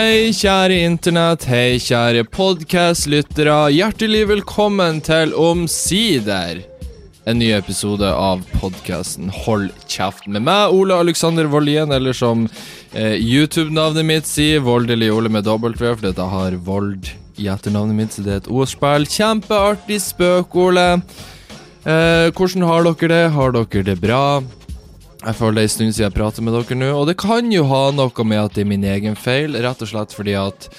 Hei, kjære internett. Hei, kjære podkastlyttere. Hjertelig velkommen til Omsider. En ny episode av podkasten Hold kjeft med meg, Ole Alexander Voldien, eller som eh, YouTube-navnet mitt sier, Voldelig Ole med W, for dette har Vold i etternavnet mitt, så det er et ordspill. Kjempeartig spøk, Ole. Eh, hvordan har dere det? Har dere det bra? Jeg føler det er en stund siden jeg prater med dere nå, og det kan jo ha noe med at det er min egen feil, rett og slett fordi at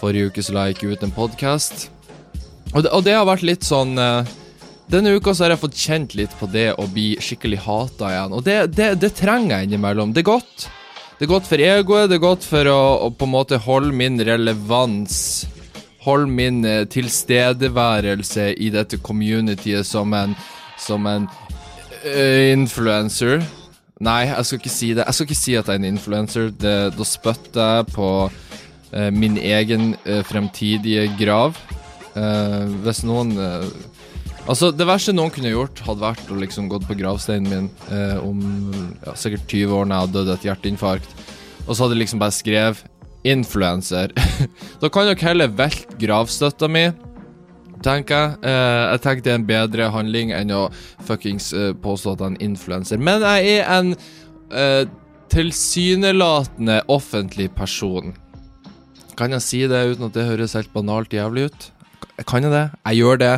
forrige uke så la jeg ikke ut en podkast. Og, og, det har vært litt sånn eh, Denne uka så har jeg fått kjent litt på det å bli skikkelig hata igjen, og det, det, det, trenger jeg innimellom. Det er godt. Det er godt for egoet, det er godt for å, å på en måte holde min relevans Holde min eh, tilstedeværelse i dette communityet som en Som en uh, influencer. Nei, jeg skal ikke si det. Jeg skal ikke si at jeg er en influencer. Da spytter jeg på eh, min egen eh, fremtidige grav. Eh, hvis noen Altså, det verste noen kunne gjort, hadde vært å liksom gått på gravsteinen min om ja, sikkert 20 år når jeg hadde dødd et hjerteinfarkt, og så hadde jeg liksom bare skrevet 'influencer'. da kan dere heller velte gravstøtta mi tenker jeg. Uh, jeg tenker det er en bedre handling enn å fuckings uh, påstå at jeg er en influenser. Men jeg er en uh, tilsynelatende offentlig person. Kan jeg si det uten at det høres helt banalt jævlig ut? Kan jeg det? Jeg gjør det.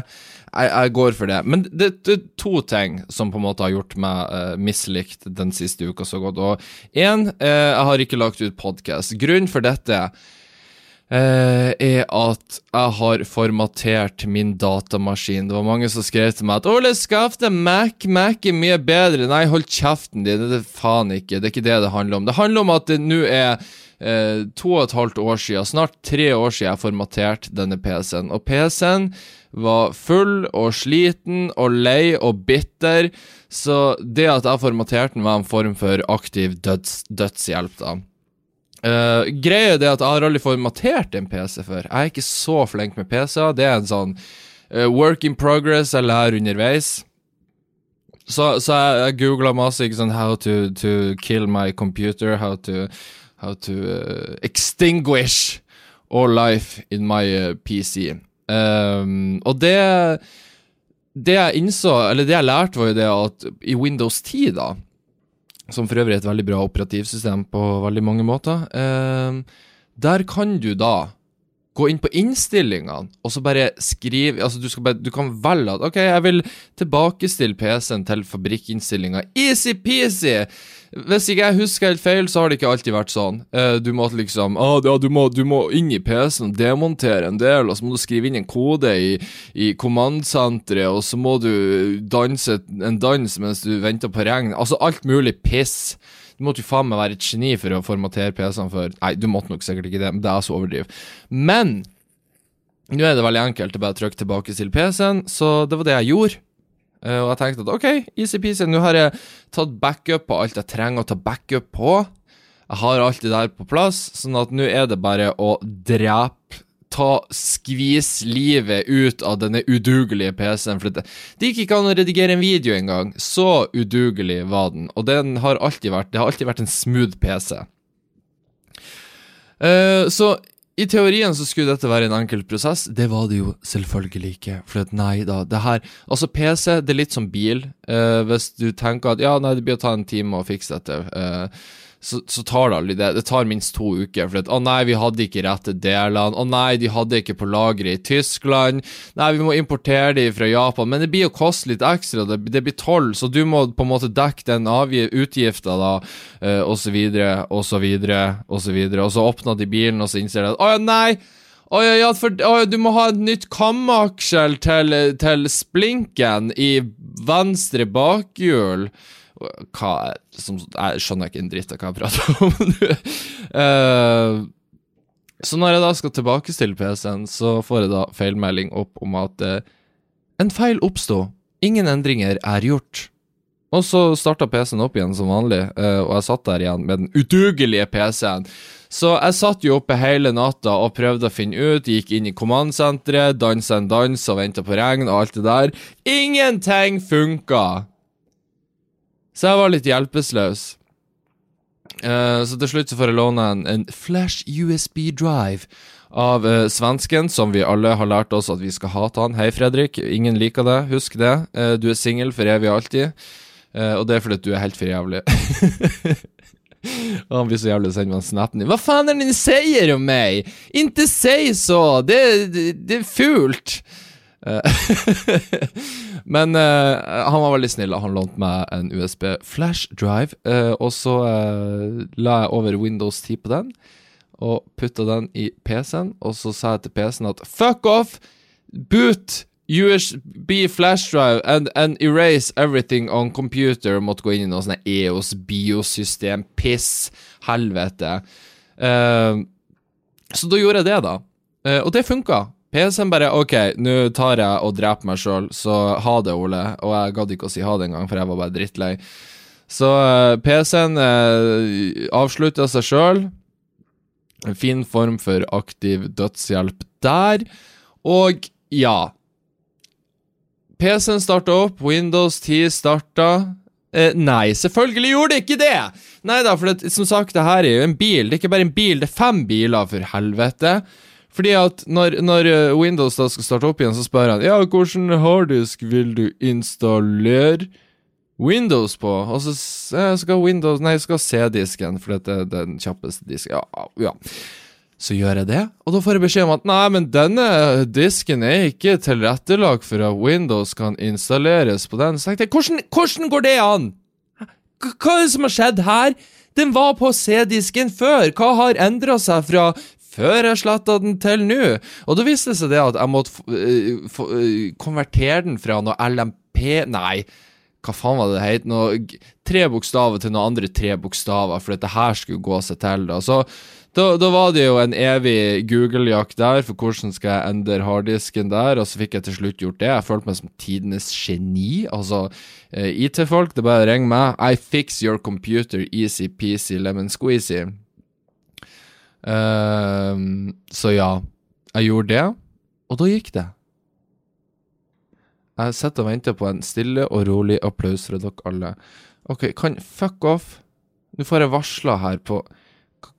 Jeg, jeg går for det. Men det, det, er to ting som på en måte har gjort meg mislikt den siste uka så godt. Og én, jeg har ikke lagt ut podkast. Grunnen for dette Uh, er at jeg har formatert min datamaskin. Det var mange som skrev til meg at 'Ole, skaff deg Mac. Mac er mye bedre.' Nei, hold kjeften din. Det er faen ikke. Det er ikke det det handler om. Det handler om at det nå er uh, to og et halvt år siden, snart tre år siden, jeg formaterte denne PC-en. Og PC-en var full og sliten og lei og bitter, så det at jeg formaterte den, var en form for aktiv døds, dødshjelp, da. Uh, greia er det at jeg har aldri formatert en PC før. Jeg er ikke så flink med PC-er. Det er en sånn uh, work in progress jeg lærer underveis. Så, så jeg, jeg googla masse ikke sånn how to, to, kill my computer, how to, how to uh, extinguish all life in my PC. Um, og det Det jeg innså, eller det jeg lærte, var jo det at i Windows 10, da som for øvrig er et veldig bra operativsystem på veldig mange måter. Eh, der kan du da gå inn på innstillingene og så bare skrive altså du, bare, du, kan velge at OK, jeg vil tilbakestille PC-en til fabrikkinnstillinga. Easy-peasy! Hvis ikke jeg husker helt feil, så har det ikke alltid vært sånn. Uh, du må liksom ah, du, må, du må inn i PC-en, demontere en del, og så må du skrive inn en kode i, i kommandsenteret, og så må du danse en dans mens du venter på regn. Altså alt mulig piss. Du måtte jo faen meg være et geni for å formatere PC-en før Nei, du måtte nok sikkert ikke det, men det er så overdriv. Men nå er det veldig enkelt å bare trykke tilbake til PC-en, så det var det jeg gjorde. Uh, og jeg tenkte at OK, easy-peasy, nå har jeg tatt backup på alt jeg trenger å ta backup på. Jeg har alt det der på plass, sånn at nå er det bare å drepe Ta Skvis livet ut av denne udugelige PC-en. For det, det gikk ikke an å redigere en video engang. Så udugelig var den. Og den har alltid vært Det har alltid vært en smooth PC. Uh, eh, så i teorien så skulle dette være en enkel prosess. Det var det jo selvfølgelig ikke. For nei da, det her Altså, PC, det er litt som bil. Uh, hvis du tenker at ja, nei, det blir å ta en time å fikse dette. Uh, så, så, tar det aldri det. Det tar minst to uker. For at, å nei, vi hadde ikke rette delene. Å nei, de hadde ikke på lageret i Tyskland. Nei, vi må importere de fra Japan. Men det blir jo koste litt ekstra. Det, det blir toll, så du må på en måte dekke den utgifta, da, uh, og så videre, og så videre, og så videre. Og så åpner de bilen, og så innser de at å ja, nei. Å ja, ja, for å, du må ha et nytt kamaksjel til, til splinken i venstre bakhjul hva som, Jeg skjønner ikke en dritt av hva jeg prater om. uh, så når jeg da skal tilbakestille PC-en, så får jeg da feilmelding opp om at uh, en feil oppsto. Ingen endringer er gjort. Og så starta PC-en opp igjen som vanlig, uh, og jeg satt der igjen med den udugelige PC-en. Så jeg satt jo oppe hele natta og prøvde å finne ut, gikk inn i kommandsenteret, dansa en dans og venta på regn og alt det der. Ingenting funka! Så jeg var litt hjelpeløs. Uh, så til slutt så får jeg låne en, en Flash USB drive av uh, svensken, som vi alle har lært oss at vi skal hate han. Hei, Fredrik. Ingen liker det. Husk det. Uh, du er singel for evig og alltid. Og det er fordi du er helt for jævlig. Og han blir så jævlig å sende meg snappen din. Hva faen er det du sier om meg? Inte si så! Det, det, det er fult! Eh, Men uh, han var veldig snill. Han lånte meg en USB flash drive, Uh, og så uh, la jeg over Windows 10 på den, og putta den i PC-en, og så sa jeg til PC-en at fuck off! Boot USB flash drive and, and erase everything on computer. Måtte gå inn i noe sånt EOS biosystem, piss, helvete. Så da gjorde jeg det, da. Og det funka. PC-en bare OK, nå tar jeg og dreper meg sjøl, så ha det, Ole. Og jeg gadd ikke å si ha det engang, for jeg var bare drittlei. Så uh, PC-en uh, avslutta seg sjøl. En fin form for aktiv dødshjelp der. Og ja PC-en starta opp, Windows 10 starta. Eh, nei, selvfølgelig gjorde det ikke det! Nei da, for det, som sagt, det her er jo en bil. Det er ikke bare en bil, det er fem biler, for helvete. Fordi at når, når eh, Windows da skal starte opp igjen, så spør han Ja, hvilken harddisk vil du installere Windows på? Og så eh, skal Windows Nei, skal C-disken, for dette er den kjappeste disken. Ja, ja. Så gjør jeg det, og da får jeg beskjed om at nei, men denne disken er ikke tilrettelagt for at Windows kan installeres på den. Så tenkte jeg, hvordan, hvordan går det an? Hva er det som har skjedd her? Den var på C-disken før. Hva har endra seg fra før jeg sletta den til nå? Og da viste det seg det at jeg måtte uh, uh, konvertere den fra noe LMP Nei, hva faen var det det het? Noe tre bokstaver til noen andre tre bokstaver, for dette her skulle gå seg til. da. Så da, da, var det jo en evig Google-jakt der for hvordan skal jeg endre harddisken der, og så fikk jeg til slutt gjort det. Jeg følte meg som tidenes geni. Altså, eh, IT-folk, det bare å ringe meg. I fix your computer, easy peasy lemon squeezy. Uh, så ja, jeg gjorde det, og da gikk det. Jeg sitter og venter på en stille og rolig applaus fra dere alle. OK, kan Fuck off. Nå får jeg varsla her på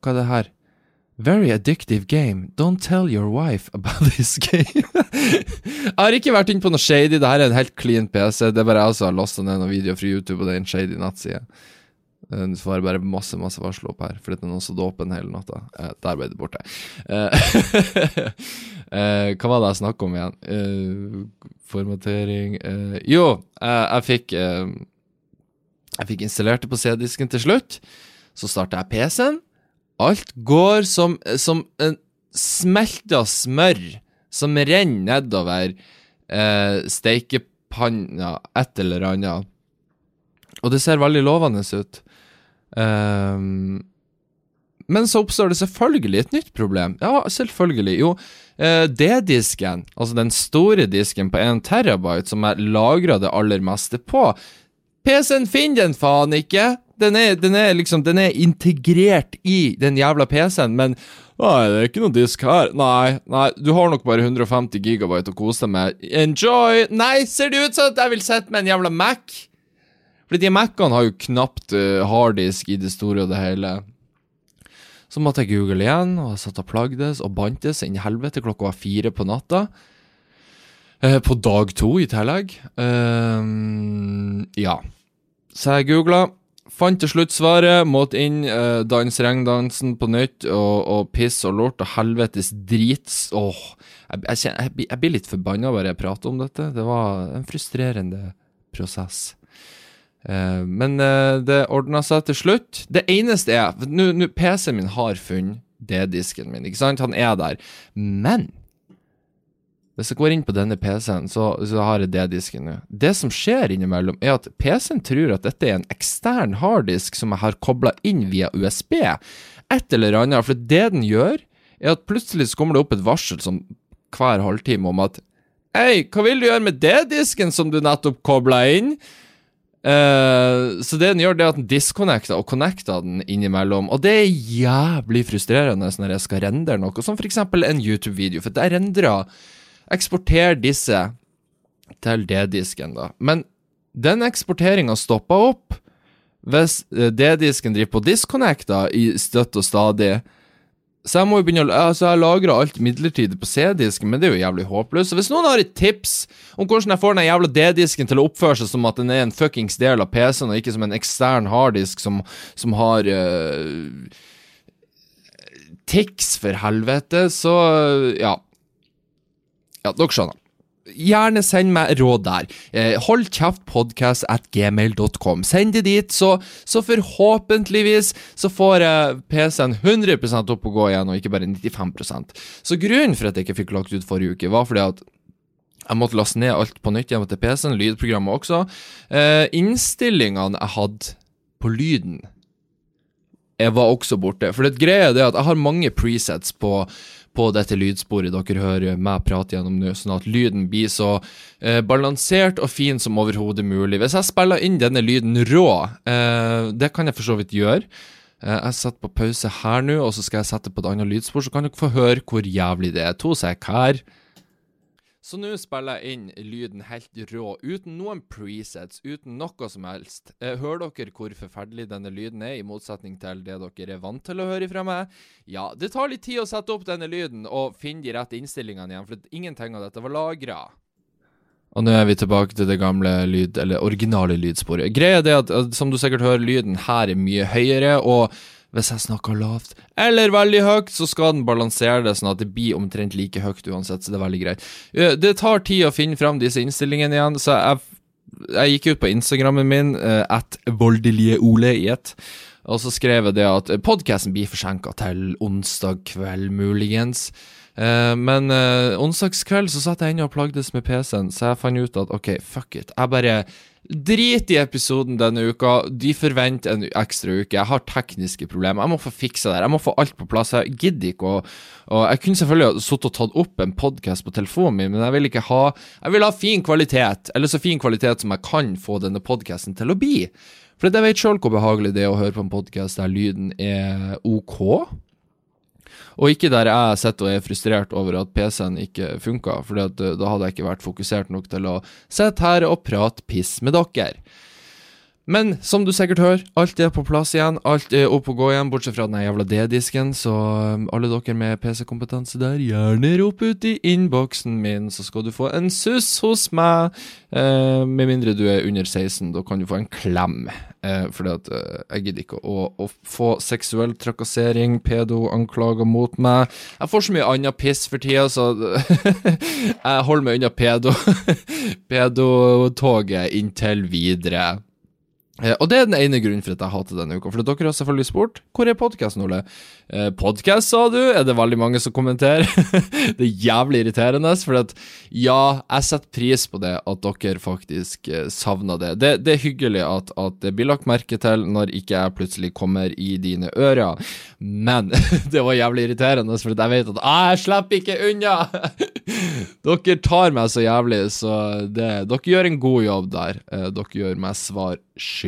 Hva er det her? Very addictive game. Don't tell your wife about this game. jeg har ikke vært inne på noe shady. Dette er en helt clean PC. Det er bare jeg som har lasta ned noen videoer fra YouTube, og det er en shady nettside. Du eh, får bare masse masse varsel opp her, fordi den er også åpen hele natta. Eh, der ble det borte. Eh, eh, hva var det jeg snakka om igjen? Eh, formatering eh, Jo, jeg fikk Jeg fikk installert det på C-disken til slutt. Så starta jeg PC-en. Alt går som, som en smelta smør som renner nedover steikepanna, et eller annet. Og det ser veldig lovende ut. Um, men så oppstår det selvfølgelig et nytt problem. Ja, selvfølgelig. Jo, eh, D-disken, altså den store disken på 1 terabyte som jeg lagra det aller meste på PC-en finner den faen ikke! Den er, den er, liksom Den er integrert i den jævla PC-en, men Nei, det er ikke noe disk her. Nei, nei, du har nok bare 150 gigabyte å kose deg med. Enjoy! Nei, ser det ut som at jeg vil sitte med en jævla Mac? Fordi de Mac-ene har jo knapt uh, harddisk i det store og det hele. Så måtte jeg google igjen, og jeg satt og plagdes og bantes inn i helvete. Klokka var fire på natta. Eh, på dag to i tillegg. Eh, ja. Så jeg googla. Fant til slutt svaret. Måtte inn, eh, danse regndansen på nytt, og, og piss og lort og helvetes drits. Åh, jeg, jeg, jeg, jeg, blir litt forbanna bare jeg prater om dette. Det var en frustrerende prosess. Uh, men uh, det ordna seg til slutt. Det eneste er Nå, PC-en min har funnet D-disken min, ikke sant? Han er der. Men hvis jeg går inn på denne PC-en, så, så, har jeg D-disken nå. Det som skjer innimellom, er at PC-en tror at dette er en ekstern harddisk som jeg har kobla inn via USB. Et eller annet. For det den gjør, er at plutselig så kommer det opp et varsel som hver halvtime om at Hei, hva vil du gjøre med D-disken som du nettopp kobla inn? Uh, så det den gjør, det er at den disconnecter og connecter den innimellom. Og det er jævlig frustrerende når jeg skal rendre noe, som f.eks. en YouTube-video. For jeg rendrer Eksporterer disse til D-disken, da. Men den eksporteringa stopper opp hvis eh, D-disken driver på disconnect da, i støtt og stadig. Så jeg må jo begynne å Altså, jeg lagrer alt midlertidig på C-disken, men det er jo jævlig håpløst. Så hvis noen har et tips om hvordan jeg får den jævla D-disken til å oppføre seg som at den er en fuckings del av PC-en, og ikke som en ekstern harddisk som, som har uh, Tix, for helvete, så ja. Ja, dere skjønner. Gjerne send meg råd der. Eh, hold kjeft podcast at gmail.com. Send det dit, så, så, forhåpentligvis så får jeg PC-en 100 opp å gå igjen, og ikke bare 95% Så grunnen for at jeg ikke fikk lagt ut forrige uke, var fordi at jeg måtte laste ned alt på nytt hjemme til PC-en, lydprogrammet også. Eh, innstillingene jeg hadde på lyden, jeg var også borte. For det greia er at jeg har mange presets på på dette lydsporet dere hører meg prate gjennom nå, sånn at lyden blir så eh, balansert og fin som overhodet mulig. Hvis jeg spiller inn denne lyden rå, eh, det kan jeg for så vidt gjøre. Eh, jeg setter på pause her nå, og så skal jeg sette på et annet lydspor, så kan dere få høre hvor jævlig det er. To sek her. Så nå spiller jeg inn lyden helt rå, uten noen presets, uten noe som helst. Eh, hører dere hvor forferdelig denne lyden er, i motsetning til det dere er vant til å høre fra meg? Ja, det tar litt tid å sette opp denne lyden og finne de rette innstillingene igjen, for ingenting av dette var lagra. Og nå er vi tilbake til det gamle lyd, eller originale lydsporet. Greia er at, som du sikkert hører, lyden her er mye høyere, og hvis jeg snakker lavt eller veldig høyt, så skal den balansere det sånn at det blir omtrent like høyt uansett, så det er veldig greit. Det tar tid å finne fram disse innstillingene igjen, så jeg, jeg gikk ut på Instagrammen min, at voldelige i ett, og så skrev jeg det at podkasten blir forsinka til onsdag kveld, muligens. men uh, onsdagskveld så satt jeg inne og plagdes med PC-en, så jeg fant ut at ok, fuck it. Jeg bare Drit i episoden denne uka. De forventer en ekstra uke. Jeg har tekniske problemer. Jeg må få fiksa det. Jeg må få alt på plass. Jeg gidder ikke å Jeg kunne selvfølgelig sittet og tatt opp en podkast på telefonen min, men jeg vil ikke ha Jeg vil ha fin kvalitet, eller så fin kvalitet som jeg kan få denne podkasten til å bli. For jeg vet sjøl hvor behagelig det er å høre på en podkast der lyden er OK. Og ikke der jeg sitter og er frustrert over at PC-en ikke funka, for eh, da hadde jeg ikke vært fokusert nok til å sitte her og prate piss med dere. Men som du sikkert hører, alt er på plass igjen. Alt er opp og gå igjen, bortsett fra den jævla D-disken. Så um, alle dere med PC-kompetanse der, gjerne rop ut i innboksen min, så skal du få en suss hos meg. Eh, med mindre du er under 16, da kan du få en klem. Eh, fordi at eh, jeg gidder ikke å, å, få seksuell trakassering, pedo-anklager mot meg. Jeg får så mye annet piss for tida, så jeg holder meg unna pedo. pedo-toget inntil videre. Eh, og det er den ene grunnen for at jeg hater denne uka. For dere har selvfølgelig spurt hvor er podkasten, Ole? Eh, Podkast, sa du? Er det veldig mange som kommenterer? det er jævlig irriterende. For at ja, jeg setter pris på det at dere faktisk eh, savner det. det. det. er hyggelig at, at, det blir lagt merke til når ikke jeg plutselig kommer i dine ører. Men det var jævlig irriterende, for at jeg vet at jeg slipper ikke unna! dere tar meg så jævlig, så det, dere gjør en god jobb der. Eh, dere gjør meg svar skyldig.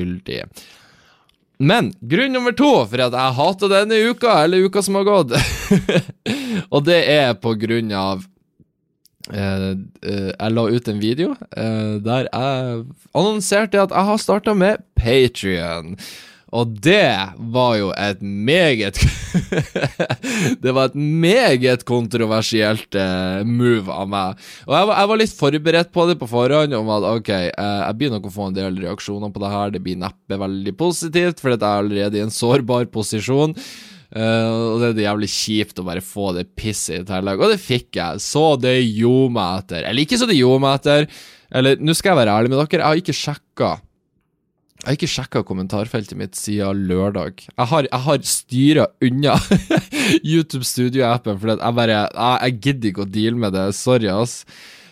Men grunn nummer to for at jeg hater denne uka, eller uka som har gått, og det er på grunn av eh, eh, Jeg la ut en video eh, der jeg annonserte at jeg har starta med Patrion. Og det var jo et meget Det var et meget kontroversielt uh, move av meg. Og jeg var, jeg var, litt forberedt på det på forhånd, om at ok, uh, jeg begynner å få en del reaksjoner på det her. Det blir neppe veldig positivt, for jeg er allerede i en sårbar posisjon. Uh, og det er jævlig kjipt å bare få det pisset i tillegg. Og det fikk jeg, så det gjorde meg etter. Eller ikke så det gjorde meg etter. Eller, nå skal jeg være ærlig med dere, jeg har ikke sjekka jeg har ikke sjekka kommentarfeltet mitt siden lørdag. Jeg har, jeg har styra unna YouTube Studio-appen fordi jeg bare jeg, jeg gidder ikke å deale med det. Sorry, ass.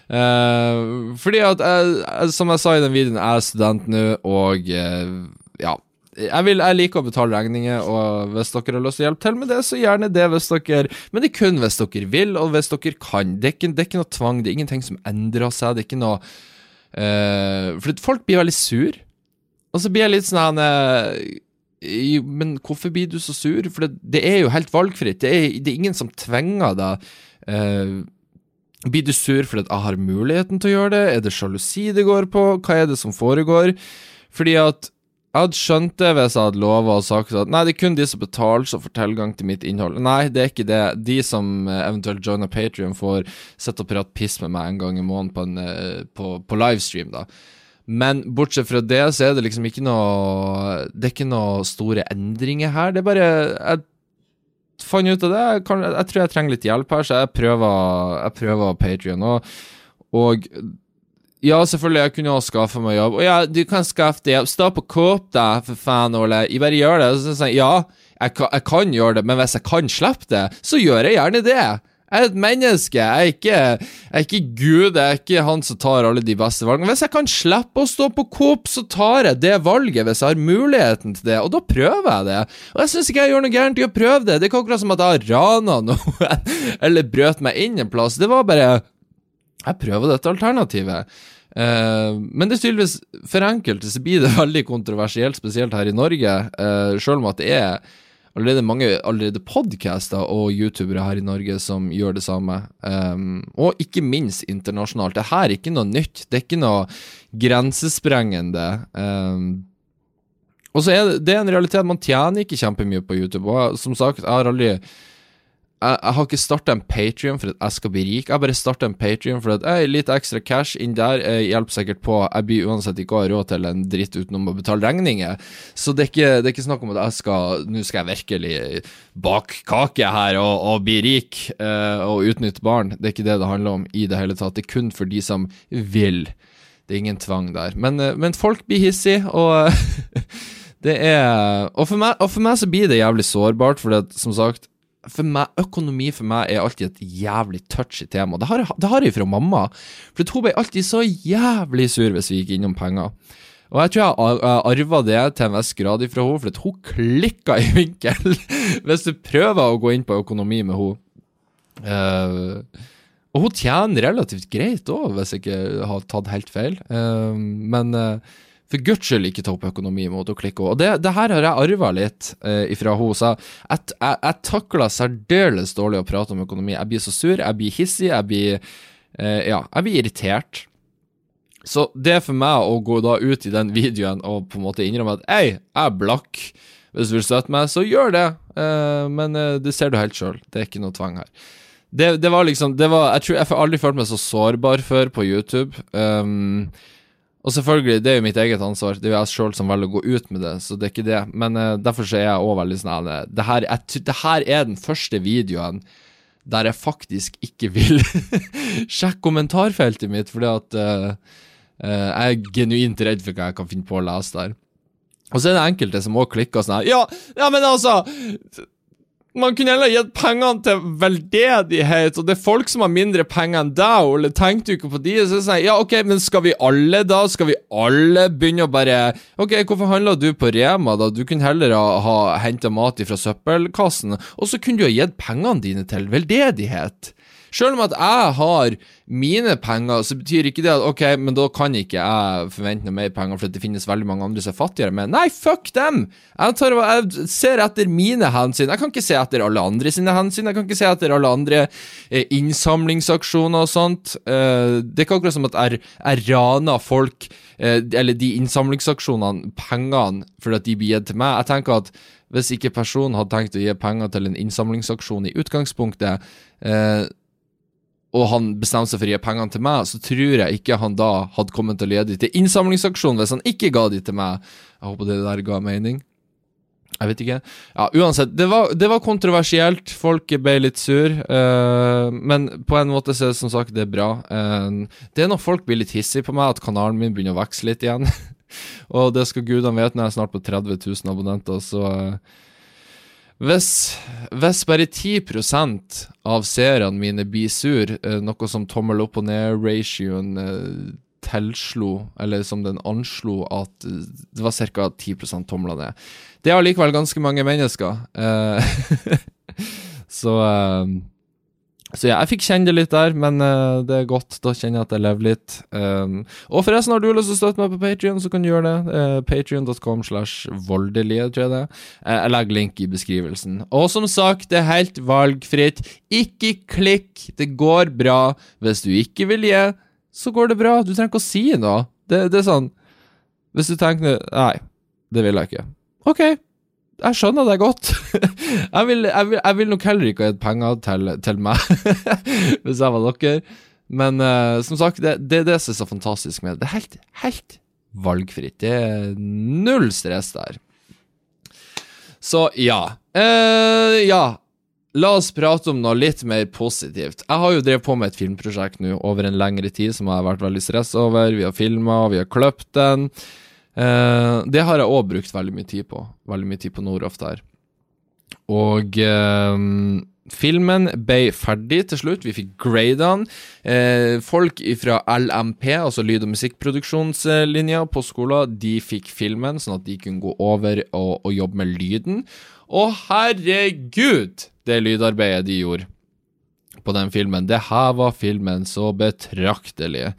Uh, fordi at, jeg, som jeg sa i den videoen, jeg er student nå, og uh, ja. Jeg, vil, jeg, liker å betale regninger, og hvis dere har lyst til å hjelpe til med det, så gjerne det. hvis dere Men det er kun hvis dere vil, og hvis dere kan. Det er ikke, det er ikke noe tvang, det er ingenting som endrer seg. Det er ikke noe uh, For folk blir veldig sur og så blir jeg litt sånn uh, Men hvorfor blir du så sur? For det, det er jo helt valgfritt. Det er, det er ingen som tvinger deg. Uh, blir du sur fordi jeg har muligheten til å gjøre det? Er det sjalusi det går på? Hva er det som foregår? Fordi at Jeg hadde skjønt det hvis jeg hadde lova og sagt at nei, det er kun de som betaler som får tilgang til mitt innhold. Nei, det er ikke det. De som eh, eventuelt joiner Patrion, får sitte og prate piss med meg en gang i måneden på, eh, på, på livestream, da. Men bortsett fra det, så er det liksom ikke noe Det er ikke noe store endringer her. Det er bare Jeg fant ut av det. Jeg, kan, jeg tror jeg trenger litt hjelp her, så jeg prøver, jeg prøver Patrion. Og, og ja, selvfølgelig, jeg kunne også skaffe meg jobb. Og ja, du kan skaffe deg jobb. Stå på Coop, da, for faen, Ole. Jeg bare gjør det. Så sier jeg ja, jeg kan, jeg kan, gjøre det, men hvis jeg kan slippe det, så gjør jeg gjerne det. Jeg er et menneske. Jeg er, ikke, jeg er ikke Gud. Jeg er ikke han som tar alle de beste valgene. Hvis jeg kan slippe å stå på Coop, så tar jeg det valget hvis jeg har muligheten til det, og da prøver jeg det. Og jeg syns ikke jeg gjør noe gærent i å prøve det. Det er ikke akkurat som at jeg har rana noe eller brøt meg inn en plass. Det var bare Jeg prøver dette alternativet. Uh, men det er tydeligvis for enkelte så blir det veldig kontroversielt, spesielt her i Norge. Uh, selv om at det er allerede mange allerede podcaster og youtubere her i Norge som gjør det samme. Um, og ikke minst internasjonalt. Det her er ikke noe nytt. Det er ikke noe grensesprengende. Um, og så er det, det er en realitet. Man tjener ikke kjempemye på YouTube. Og som sagt, jeg har aldri jeg, jeg, har ikke starta en Patrion for at jeg skal bli rik. Jeg bare starta en Patrion for at ei, litt ekstra cash inn der jeg hjelper sikkert på. Jeg blir uansett ikke ha råd til en dritt utenom å betale regninger. Så det er ikke, det er ikke snakk om at jeg skal Nå skal jeg virkelig bake kake her og, og bli rik uh, og utnytte barn. Det er ikke det det handler om i det hele tatt. Det er kun for de som vil. Det er ingen tvang der. Men, uh, men folk blir hissige, og det er og for, meg, og for meg så blir det jævlig sårbart, for det, som sagt for meg, Økonomi for meg er alltid et jævlig touchy tema. Det har, det jeg fra mamma. For hun ble alltid så jævlig sur hvis vi gikk innom penger. Og jeg tror jeg arva det til en viss grad ifra henne, for hun klikka i vinkel hvis du prøver å gå inn på økonomi med henne. Uh, og hun tjener relativt greit òg, hvis jeg ikke har tatt helt feil. Uh, men uh, for guds skyld ikke ta opp økonomi i å klikke Og det, det her har jeg arva litt eh, ifra henne. Jeg, jeg, jeg takler særdeles dårlig å prate om økonomi. Jeg blir så sur, jeg blir hissig, jeg blir eh, Ja, jeg blir irritert. Så det for meg å gå da ut i den videoen og på en måte innrømme at Hei, jeg er blakk. Hvis du vil støtte meg, så gjør det. Eh, men eh, det ser du helt sjøl. Det er ikke noe tvang her. Det, det, var liksom det var, Jeg tror jeg aldri følt meg så sårbar før på YouTube. Um, og selvfølgelig, det er jo mitt eget ansvar. Det er jo jeg sjøl som velger å gå ut med det, så det er ikke det. Men uh, derfor så er jeg òg veldig sånn uh, det, det her er den første videoen der jeg faktisk ikke vil sjekke kommentarfeltet mitt, fordi at uh, jeg er genuint redd for hva jeg kan finne på å lese der. Og så er det enkelte som òg klikker sånn her Ja, ja, men altså man kunne heller gitt pengene til veldedighet, og det er folk som har mindre penger enn deg, Ole. Tenkte du ikke på de? Så sier jeg, ja, ok, men skal vi alle, da? Skal vi alle begynne å bare Ok, hvorfor handla du på Rema, da? Du kunne heller ha, ha henta mat fra søppelkassen, og så kunne du ha gitt pengene dine til veldedighet. Selv om at jeg har mine penger, så betyr ikke det at ok, men da kan ikke jeg forvente noe mer penger, for det finnes veldig mange andre som er fattigere. Men nei, fuck dem! Jeg, tar, jeg ser etter mine hensyn. Jeg kan ikke se etter alle andre sine hensyn. Jeg kan ikke se etter alle andre eh, innsamlingsaksjoner og sånt. Eh, det er ikke akkurat som at jeg, jeg raner folk, eh, eller de innsamlingsaksjonene, pengene, fordi at de blir gitt til meg. Jeg tenker at hvis ikke personen hadde tenkt å gi penger til en innsamlingsaksjon i utgangspunktet, og han bestemte seg for å gi pengene til meg, så tror jeg ikke han da hadde kommet til å lede de til innsamlingsaksjonen hvis han ikke ga de til meg. Jeg håper det der ga mening. Jeg vet ikke. Ja, Uansett, det var, det var kontroversielt. Folk ble litt sur. Uh, men på en måte så er det som sagt det er bra. Uh, det er når folk blir litt hissige på meg, at kanalen min begynner å vokse litt igjen. og det skal gudene vite, når jeg er snart på 30 000 abonnenter, så uh, hvis, hvis, bare 10% av seerne mine blir sur, eh, noe som tommel opp og ned-ratioen eh, tilslo, eller som den anslo at eh, det var ca. 10 tomler ned. Det er allikevel ganske mange mennesker. så så jeg fikk kjenne det litt der, men uh, det er godt. Da kjenner jeg at jeg lever litt. Um, og forresten, har du lyst til å støtte meg på Patrion, så kan du gjøre det. Uh, Patrion.com slash voldelige, tror jeg det uh, Jeg legger link i beskrivelsen. Og som sagt, det er helt valgfritt. Ikke klikk, det går bra. Hvis du ikke vil gi, så går det bra. Du trenger ikke å si noe. Det, det er sånn Hvis du tenker Nei det vil jeg ikke. Ok, jeg skjønner det godt. jeg, vil, jeg, vil, jeg vil nok heller ikke ha gitt penger til, til meg, hvis jeg var dere. Men uh, som sagt, det, det det som er så fantastisk med det. Det er helt, helt valgfritt. Det er null stress der. Så ja. Uh, ja. La oss prate om noe litt mer positivt. Jeg har jo drevet på med et filmprosjekt nå over en lengre tid som jeg har vært veldig stressa over. Vi har filma, vi har kløpt den. Uh, det har jeg òg brukt veldig mye tid på. Veldig mye tid på Noroff der. Og eh, filmen ble ferdig til slutt. Vi fikk grade den. Uh, folk fra LMP, altså lyd- og musikkproduksjonslinja på skolen, de fikk filmen, sånn at de kunne gå over og, og jobbe med lyden. Og herregud, det lydarbeidet de gjorde på den filmen, det var filmen så betraktelig.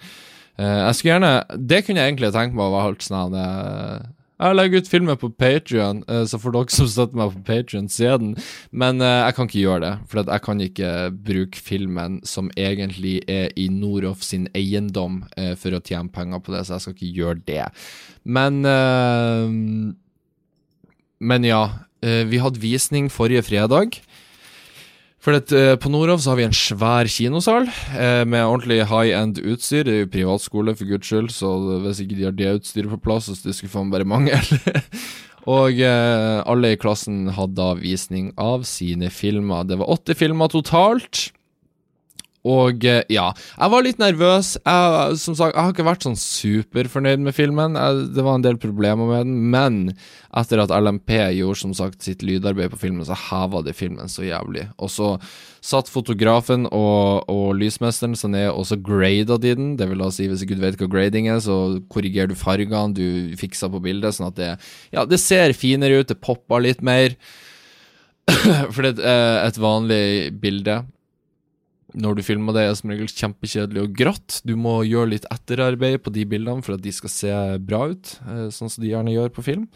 Uh, jeg skulle gjerne Det kunne jeg egentlig tenkt meg å være holdt sånn uh, Jeg legger ut filmer på Patrion, uh, så får dere som støtter meg på Patrion, se den. Men jeg kan ikke gjøre det, for jeg kan ikke bruke filmen som egentlig er i Noroff sin eiendom, for å tjene penger på det, så jeg skal ikke gjøre det. Men Men ja. vi hadde visning forrige fredag. For at, uh, På Norov så har vi en svær kinosal uh, med ordentlig high end utstyr. Det er jo privatskole, for guds skyld, så hvis ikke de har det utstyret på plass, så det skulle faen bare mangle. og uh, alle i klassen hadde da visning av sine filmer. Det var åtte filmer totalt. Og ja, jeg var litt nervøs. Jeg, som sagt, jeg har ikke vært sånn superfornøyd med filmen. Jeg, det var en del problemer med den, men etter at LMP gjorde som sagt sitt lydarbeid på filmen, så heva det filmen så jævlig. Og så satt fotografen og, og lysmesteren seg ned, og så grada de den. Det vil da si, hvis du vet hva grading er, så korrigerer du fargene du fiksa på bildet, sånn at det, ja, det ser finere ut, det popper litt mer. For det er et vanlig bilde når du filmer det, er som regel kjempekjedelig og grått. Du må gjøre litt etterarbeid på de bildene for at de skal se bra ut, eh, sånn som de gjerne gjør på film.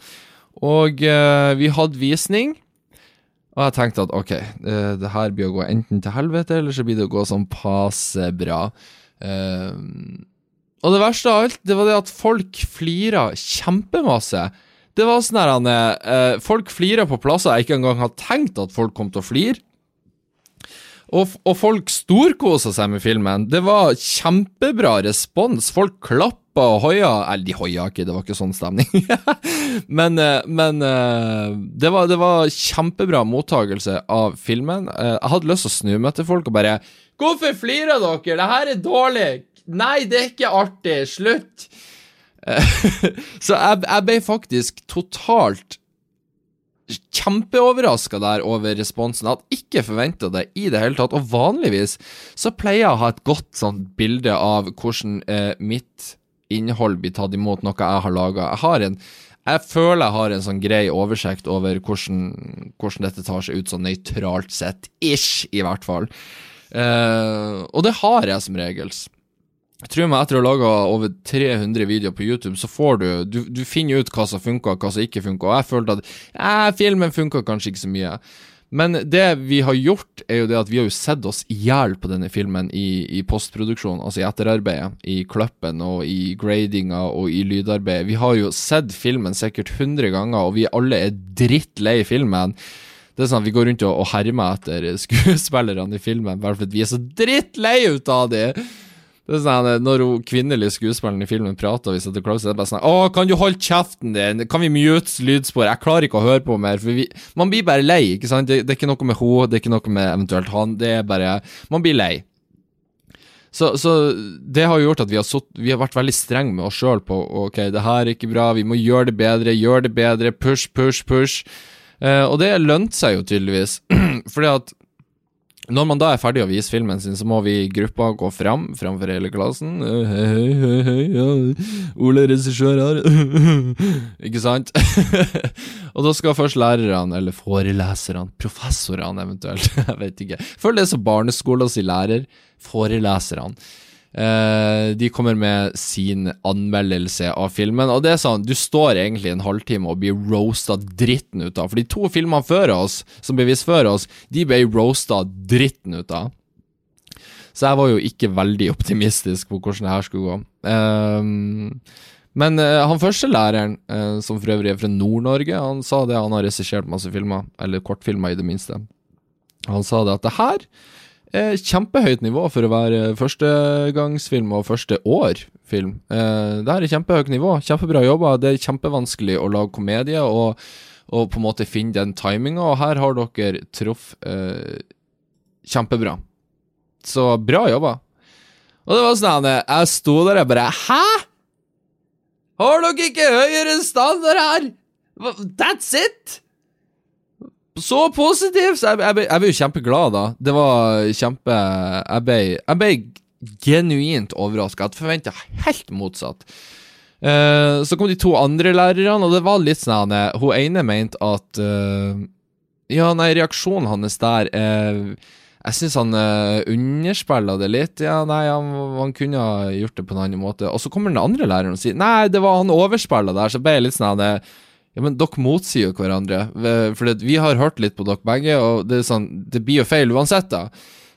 Og eh, vi hadde visning, og jeg tenkte at ok, eh, det, her blir å gå enten til helvete, eller så blir det å gå sånn passe bra. Eh, og det verste av alt, det var det at folk flira kjempemasse. Det var sånn her eh, Folk flira på plasser jeg ikke engang hadde tenkt at folk kom til å flire. Og, og folk storkosa seg med filmen. Det var kjempebra respons. Folk klappa og hoia. Eller, de hoia ikke, det var ikke sånn stemning. men, eh, men eh, det, var, det, var, kjempebra mottagelse av filmen. Eh, jeg hadde lyst til å snu meg til folk og bare Hvorfor flirer dere? Det her er dårlig. Nei, det er ikke artig. Slutt. Så jeg, jeg ble faktisk totalt kjempeoverraska der over responsen. Jeg hadde ikke forventa det i det hele tatt. Og vanligvis så pleier jeg å ha et godt sånn bilde av hvordan eh, mitt innhold blir tatt imot, noe jeg har laga. Jeg jeg føler jeg har en sånn grei oversikt over hvordan, hvordan dette tar seg ut sånn nøytralt sett. Ish, i hvert fall. Eh, og det har jeg som regel. Tror meg, etter å ha laga over 300 videoer på YouTube, så får du Du, du finner ut hva som funka, hva som ikke funka. Og jeg følte at eh, filmen funka kanskje ikke så mye. Men det vi har gjort, er jo det at vi har jo sett oss i hjel på denne filmen i, i postproduksjon, altså i etterarbeidet, i kløppen og i gradinga og i lydarbeidet. Vi har jo sett filmen sikkert 100 ganger, og vi alle er drittlei filmen. Det er sånn at Vi går rundt og, og hermer etter skuespillerne i filmen, bare fordi vi er så drittlei ut av dem. Det er sånn, Når hun kvinnelige skuespilleren i filmen prater, hvis det er bare sånn 'Å, kan du holde kjeften din? Kan vi mute lydspor?' Jeg klarer ikke å høre på mer. For vi, man blir bare lei, ikke sant? Det, det er ikke noe med henne, det er ikke noe med eventuelt han. Det er bare Man blir lei. Så, så, det har gjort at vi har, sutt, vi har vært veldig strenge med oss sjøl på ok, det her er ikke bra, vi må gjøre det bedre, gjøre det bedre, push, push, push. Eh, og det lønte seg jo tydeligvis, fordi at når man da er ferdig å vise filmen sin, så må vi i gruppa gå fram framfor hele klassen. Hei, hei, hei, ja. Ole regissør her. Ikke sant? og da skal først lærerne, eller foreleserne, professorene eventuelt, jeg vet ikke Følg det som barneskolen sin lærer. Foreleserne. Uh, de kommer med sin anmeldelse av filmen. Og det er sånn, Du står egentlig en halvtime og blir roasta dritten ut av. For de to filmene før oss, som ble vist før oss, de ble roasta dritten ut av. Så jeg var jo ikke veldig optimistisk på hvordan det her skulle gå. Uh, Men uh, han første læreren, uh, som for øvrig er fra Nord-Norge, han sa det, han har regissert masse filmer, eller kortfilmer i det minste. Han sa det at det her er kjempehøyt nivå for å være førstegangsfilm og første år-film. Eh, det her er kjempehøyt nivå, kjempebra jobba. Det er kjempevanskelig å lage komedie og, og på en måte finne den timinga, og her har dere truffet kjempebra. Så bra jobba. Og det var sånn at jeg sto der og bare Hæ?! Har dere ikke høyere standard her?! That's it! Så positivt! Jeg, jeg, jeg ble jo kjempeglad, da. Det var kjempe Jeg ble, jeg ble genuint overraska. Jeg forventa helt motsatt. Uh, så kom de to andre lærerne, og det var litt sånn Hun ene mente at uh, Ja, nei, reaksjonen hans der uh, jeg syns han uh, underspiller det litt. Ja, nei, han, han, kunne ha gjort det på en annen måte. Og så kommer den andre læreren og sier Nei, det var han overspiller der, så ble jeg litt sånn Ja, men dere motsier jo hverandre. For vi har hørt litt på dere begge, og det, sånn, det blir jo feil uansett, da.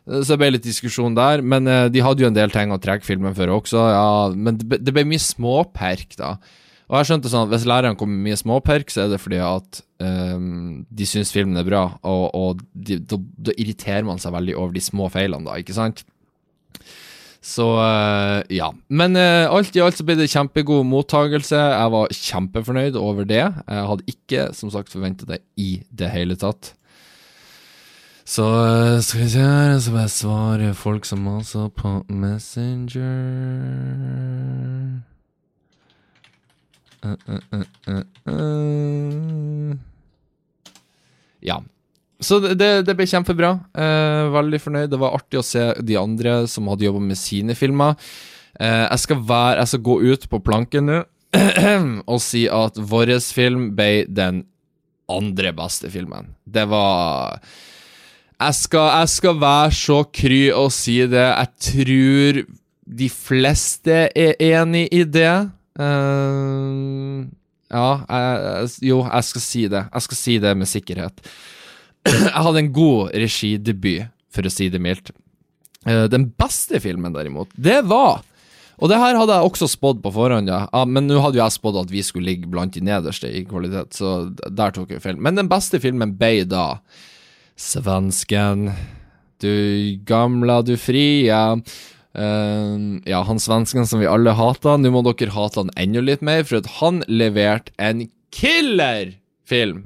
Så det ble litt diskusjon der. Men uh, de hadde jo en del ting å trekke filmen for også, ja. Men det ble mye småperk, da. Og jeg skjønte sånn at Hvis læreren kommer med mye småperk, så er det fordi at um, de syns filmen er bra, og, og da irriterer man seg veldig over de små feilene, da, ikke sant? Så uh, ja. Men uh, alt i alt så ble det kjempegod mottagelse. Jeg var kjempefornøyd over det. Jeg hadde ikke, som sagt, forventet det i det hele tatt. Så uh, skal vi se her, så må jeg svare folk som maser på Messenger ja. Så det, det, ble kjempebra. Eh, veldig fornøyd. Det var artig å se de andre som hadde jobba med sine filmer. Eh, jeg, skal være, jeg skal gå ut på planken nå og si at vår film ble den andre beste filmen. Det var jeg skal, jeg skal være så kry og si det. Jeg tror de fleste er enig i det. Uh, ja, jeg, jo, jeg skal si det. Jeg skal si det med sikkerhet. Jeg hadde en god regidebut, for å si det mildt. Uh, den beste filmen, derimot, det var Og det her hadde jeg også spådd på forhånd, ja. men nå hadde jo jeg spådd at vi skulle ligge blant de nederste i kvalitet, så der tok jeg feil. Men den beste filmen ble da Svensken. Du gamla, du fria. Uh, ja, han svensken som vi alle hater. Nå må dere hate han enda litt mer, for at han leverte en killerfilm.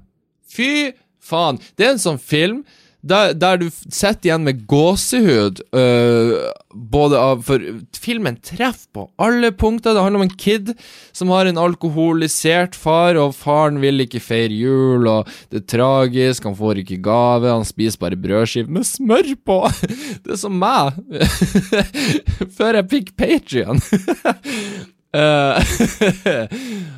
Fy faen. Det er en sånn film der, der, du sitter igjen med gåsehud. Uh, både av For filmen treffer på alle punkter. Det handler om en kid som har en alkoholisert far, og faren vil ikke feire jul, og det er tragisk, han får ikke gave, han spiser bare brødskive med smør på. Det er som meg før jeg fikk Patrion. uh,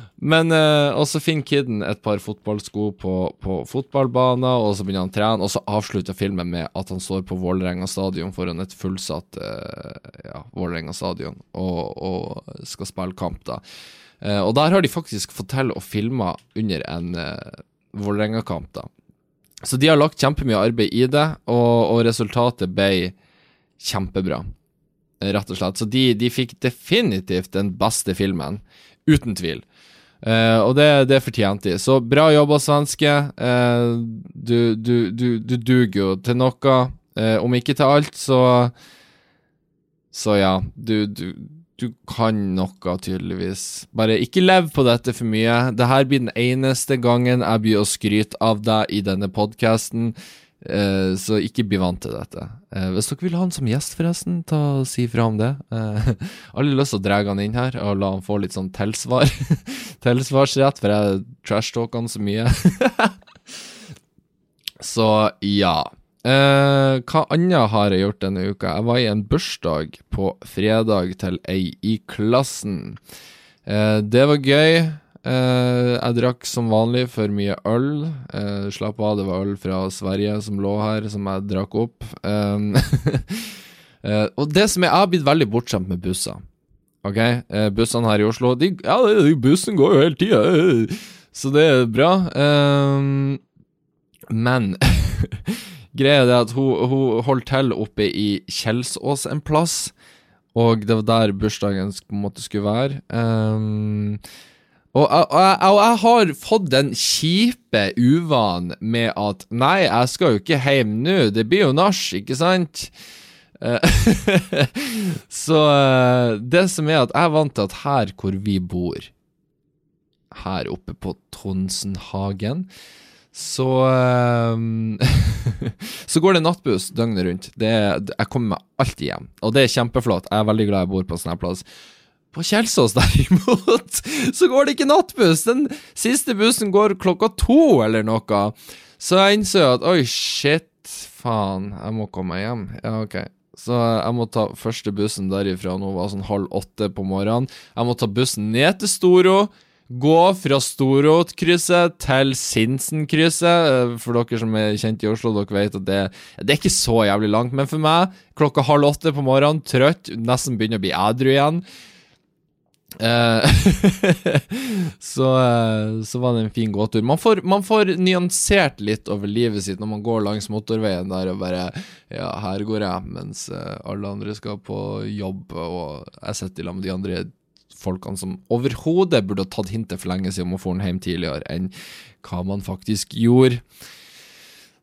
Men uh, Og så finner kiden et par fotballsko på, på fotballbanen, og så begynner han å trene, og så avslutter filmen med at han står på Vålerenga stadion foran et fullsatt uh, ja, Vålerenga stadion og, og, skal spille kamp, da. Uh, og der har de faktisk fått til å filme under en uh, Vålerenga-kamp, da. Så de har lagt kjempemye arbeid i det, og, og resultatet ble kjempebra, rett og slett. Så de, de fikk definitivt den beste filmen, uten tvil. Uh, og det, det fortjente de. Så bra jobba, svenske. Uh, du, du, du, du duger jo til noe. Uh, om ikke til alt, så Så ja, du, du, kan noe, tydeligvis. Bare ikke lev på dette for mye. Dette blir den eneste gangen jeg blir å skryte av deg i denne podkasten. Uh, så ikke bli vant til dette. Uh, hvis dere vil ha han som gjest, forresten, ta og si fra om det. Uh, alle lyst til å dra han inn her og la han få litt sånn tilsvar. Tilsvarsrett, for jeg trashtalker han så mye. så ja. hva annet har jeg gjort denne uka? Jeg var i en bursdag på fredag til ei i klassen. det var gøy. Uh, jeg drakk som vanlig for mye øl. Eh, slapp av, det var øl fra Sverige som lå her, som jeg drakk opp. Eh, uh, og det som er, jeg har blitt veldig bortskjemt med busser. Ok, Bussene her i Oslo de, Ja, bussen går jo hele tida, så det er bra. Um, men greia er at hun, hun holdt til oppe i Kjelsås en plass. og det var der bursdagen på en måte skulle være. Um, og, og, og, jeg har fått den kjipe uvanen med at Nei, jeg skal jo ikke hjem nå, det blir jo nach, ikke sant? så det som er at jeg er vant til at her hvor vi bor, her oppe på Tonsenhagen, så um, Så går det nattbuss døgnet rundt. Det, jeg kommer meg alltid hjem, og det er kjempeflott. Jeg er veldig glad jeg bor på en sånn plass. På Kjelsås, derimot, så går det ikke nattbuss. Den siste bussen går klokka to, eller noe. Så jeg innså at oi, shit, faen, jeg må komme meg hjem. Ja, ok. Så jeg må ta første bussen derifra. Nå var sånn halv åtte på morgenen. Jeg må ta bussen ned til Storo. Gå fra Storotkrysset til Sinsenkrysset. Eh, for dere som er kjent i Oslo, dere vet at det, det er ikke så jævlig langt. Men for meg, klokka halv åtte på morgenen, trøtt, nesten begynner å bli ædru igjen. Uh, så, uh, så, var det en fin gåtur. Man får, man får, nyansert litt over livet sitt når man går langs motorveien der og bare Ja, her går jeg, mens uh, alle andre skal på jobb, og jeg sitter sammen med de andre folkene som overhodet burde ha tatt hintet for lenge siden om å få den hjem tidligere enn hva man faktisk gjorde.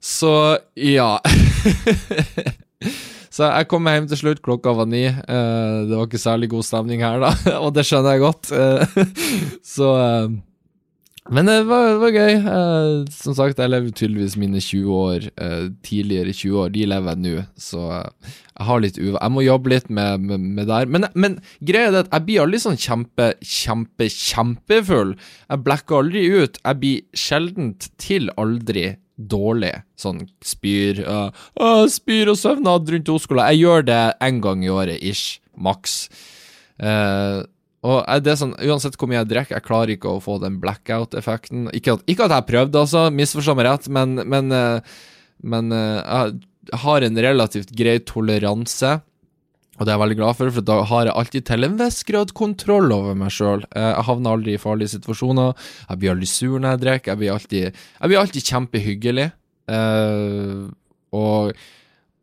Så ja. Så jeg kom hjem til slutt, klokka var ni. Uh, det var ikke særlig god stemning her, da, og det skjønner jeg godt. Uh, så uh, Men det var, det var gøy. som sagt, jeg lever tydeligvis mine 20 år, tidligere 20 år, de lever jeg nå, så jeg har litt uva. Jeg må jobbe litt med, med, med der. Men, men greia er at jeg blir aldri sånn kjempe, kjempe, kjempefull. Jeg blekker aldri ut. Jeg blir sjeldent til aldri dårlig. Sånn spyr uh, uh, Spyr og søvnad rundt Oskola. Jeg gjør det én gang i året, ish. Maks. Uh, og det er sånn, Uansett hvor mye jeg drikker, jeg klarer ikke å få den blackout-effekten. Ikke, ikke, at jeg prøvde, altså, misforstå meg rett, men, men, uh, men uh, jeg har en relativt grei toleranse. Og det er jeg veldig glad for, for da har jeg alltid til en viss grad kontroll over meg sjøl. Eh, jeg havner aldri i farlige situasjoner. Jeg blir aldri sur når jeg drikker. Jeg blir alltid, jeg blir alltid kjempehyggelig. Uh, og,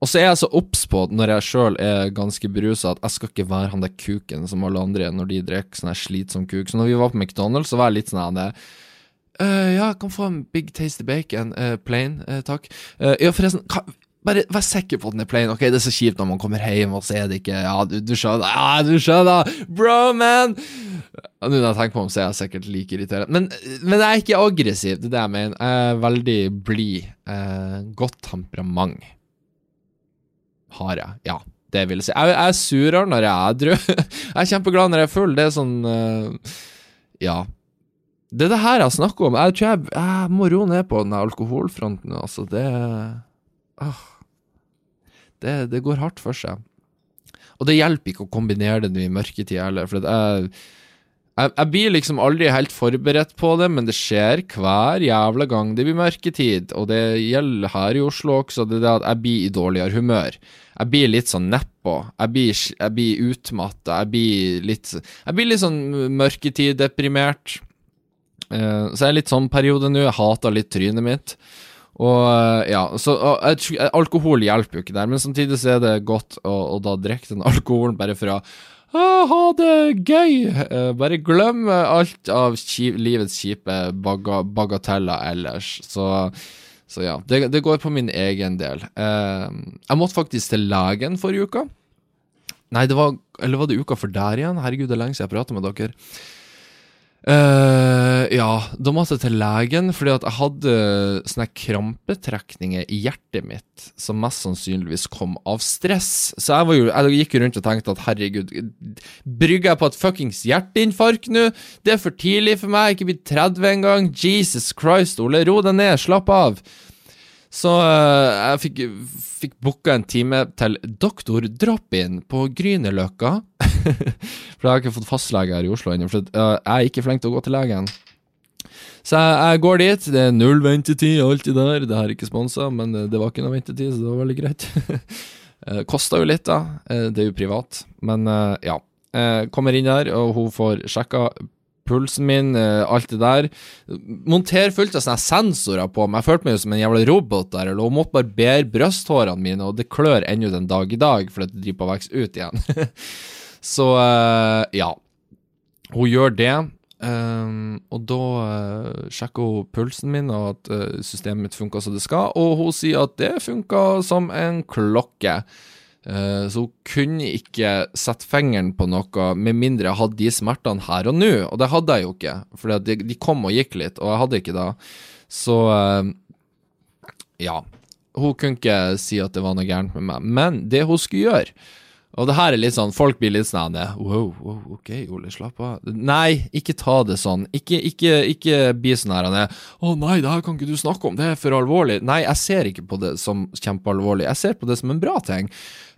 og, så er jeg så obs på, når jeg sjøl er ganske berusa, at jeg skal ikke være han der kuken som alle andre når de drikker sånn slitsom kuk. Så når vi var på McDonald's, så var jeg litt sånn uh, Ja, jeg kan få en big tasty bacon. Uh, plain, takk. ja, forresten, hva, bare vær sikker på at den er plain. Ok, Det er så kjipt når man kommer hjem og så er det ikke Ja, du, du skjønner. Ja, du skjønner! Bro, man! Nå når jeg tenker på om, så er jeg sikkert like irriterende. Men, men, jeg er ikke aggressiv, det er det jeg mener. Jeg er veldig blid. Eh, godt temperament har jeg. Ja, det vil jeg si. Jeg, jeg er surere når jeg er edru. jeg er kjempeglad når jeg er full. Det er sånn eh, Ja. Det er det her jeg snakker om. Jeg tror jeg, jeg må roe ned på den alkoholfronten. Altså, det uh, det, det, går hardt for seg. Og det hjelper ikke å kombinere det i mørketid heller, for jeg, jeg, jeg, blir liksom aldri helt forberedt på det, men det skjer hver jævla gang det blir mørketid, og det gjelder her i Oslo også, det er det at jeg blir i dårligere humør. Jeg blir litt sånn nedpå. Jeg blir, jeg blir utmatta. Jeg blir litt Jeg blir litt sånn mørketid-deprimert. Uh, så jeg er litt sånn periode nå. Jeg hater litt trynet mitt. Og eh, ja, så og, Alkohol hjelper jo ikke der, men samtidig så er det godt å, å da drikke den alkoholen bare for å ha det gøy. Uh, bare glem alt av livets kjipe baga, bagateller ellers. Så, så ja, det, det, går på min egen del. Jeg måtte faktisk til legen forrige uka. Nei, det var Eller var det uka for der igjen? Herregud, det er lenge siden jeg prata med dere. Uh, ja, da måtte jeg til legen fordi at jeg hadde sånne krampetrekninger i hjertet mitt som mest sannsynligvis kom av stress. Så jeg, jo, jeg gikk rundt og tenkte at herregud, brygger jeg på et fuckings hjerteinfarkt nå? Det er for tidlig for meg, jeg er ikke blitt 30 engang. Jesus Christ, Ole, ro deg ned, slapp av. Så uh, jeg fikk, fikk booka en time til doktor Drop-In på Grünerløkka. for jeg har ikke fått fastlege her i Oslo ennå, for uh, jeg er ikke flink til å gå til legen. Så jeg, jeg, går dit. Det er null ventetid, alltid der. Det her er ikke sponsa, men eh, det var ikke noe ventetid, så det var veldig greit. det kosta jo litt, da. Det er jo privat. Men ja. Kommer inn der, og hun får sjekka pulsen min, eh, alt det der. Monter fullt av sånne sensorer på meg. Jeg følte meg jo som en jævla robot der. Eller hun måtte barbere brysthårene mine, og det klør ennå den dag i dag, fordi det driver på å vokse ut igjen. Så uh, ja. Hun gjør det. Um, og da uh, sjekker hun pulsen min, og at uh, systemet mitt funker som det skal. Og hun sier at det funker som en klokke. Uh, så hun kunne ikke sette fingeren på noe med mindre jeg hadde de smertene her og nå, og det hadde jeg jo ikke. For de, de, kom og gikk litt, og jeg hadde ikke det. Så ja. Hun kunne ikke si at det var noe gærent med meg. Men det hun skulle gjøre og det her er litt sånn, folk blir litt sånn Wow, wow, ok, Ole, slapp av. Nei, ikke ta det sånn. Ikke, ikke, ikke bli sånn her Å oh, nei, det her kan ikke du snakke om, det er for alvorlig. Nei, jeg ser ikke på det som kjempealvorlig, jeg ser på det som en bra ting.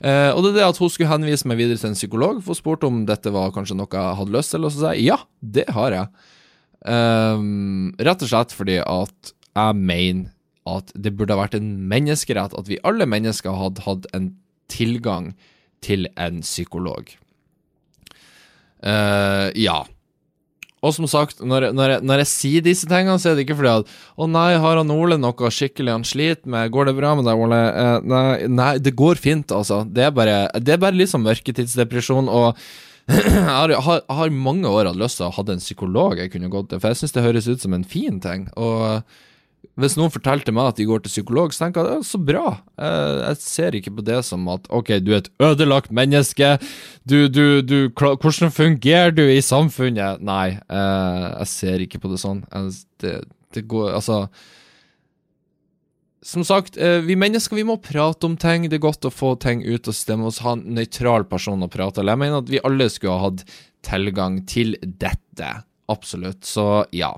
Eh, og det er det at hun skulle henvise meg videre til en psykolog, for hun spurte om dette var kanskje noe jeg hadde lyst til, og så sa jeg ja, det har jeg. Um, rett og slett fordi at jeg mener at det burde ha vært en menneskerett at vi alle mennesker hadde hatt en tilgang til en psykolog. Uh, ja. Og som sagt, når, når, jeg, når, jeg, sier disse tingene, så er det ikke fordi at Å nei, har han Ole noe skikkelig han sliter med? Går det bra med deg, Ole? Uh, nei, nei, det går fint, altså. Det er bare, det er bare sånn mørketidsdepresjon. Og jeg har, har, har, mange år hatt lyst til å ha en psykolog jeg kunne gått til, for jeg syns det høres ut som en fin ting. Og hvis noen fortalte meg at de går til psykolog, så tenker jeg at så bra. Jeg ser ikke på det som at ok, du er et ødelagt menneske, du, du, du, hvordan fungerer du i samfunnet? Nei, jeg ser ikke på det sånn. Det, det går Altså Som sagt, eh, vi mennesker vi må prate om ting. Det er godt å få ting ut og stemme oss, ha en nøytral person å prate med. Jeg mener at vi alle skulle ha hatt tilgang til dette. Absolutt. Så ja.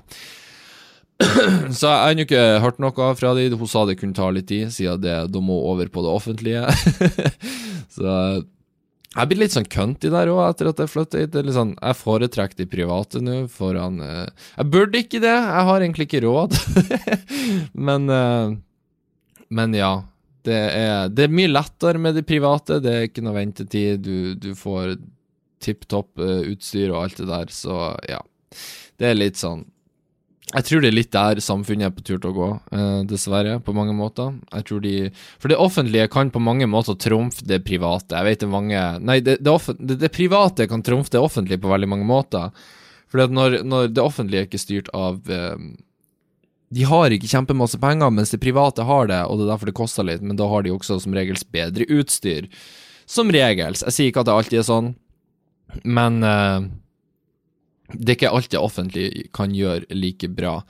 Så jeg har ikke hørt noe fra de. Hun sa det kunne ta litt tid, siden det, de må over på det offentlige. så jeg blir litt sånn cunty der òg, etter at jeg flytta hit. Sånn, jeg foretrekker de private nå foran uh, Jeg burde ikke det, jeg har egentlig ikke råd. men, uh, men ja. Det er, det er, mye lettere med de private. Det er ikke noe ventetid. Du, du får tipp topp uh, utstyr og alt det der, så ja. Det er litt sånn jeg tror det er litt der samfunnet er på tur til å gå, eh, dessverre, på mange måter. Jeg tror de, For det offentlige kan på mange måter trumfe det private. Jeg vet det mange Nei, det, det, det, det private kan trumfe det offentlige på veldig mange måter. Fordi at når, når det offentlige er ikke styrt av eh, De har ikke kjempemasse penger, mens det private har det, og det er derfor det koster litt, men da har de også som regels bedre utstyr. Som regels. Jeg sier ikke at det alltid er sånn, men eh, det er ikke alt det offentlige kan gjøre like bra.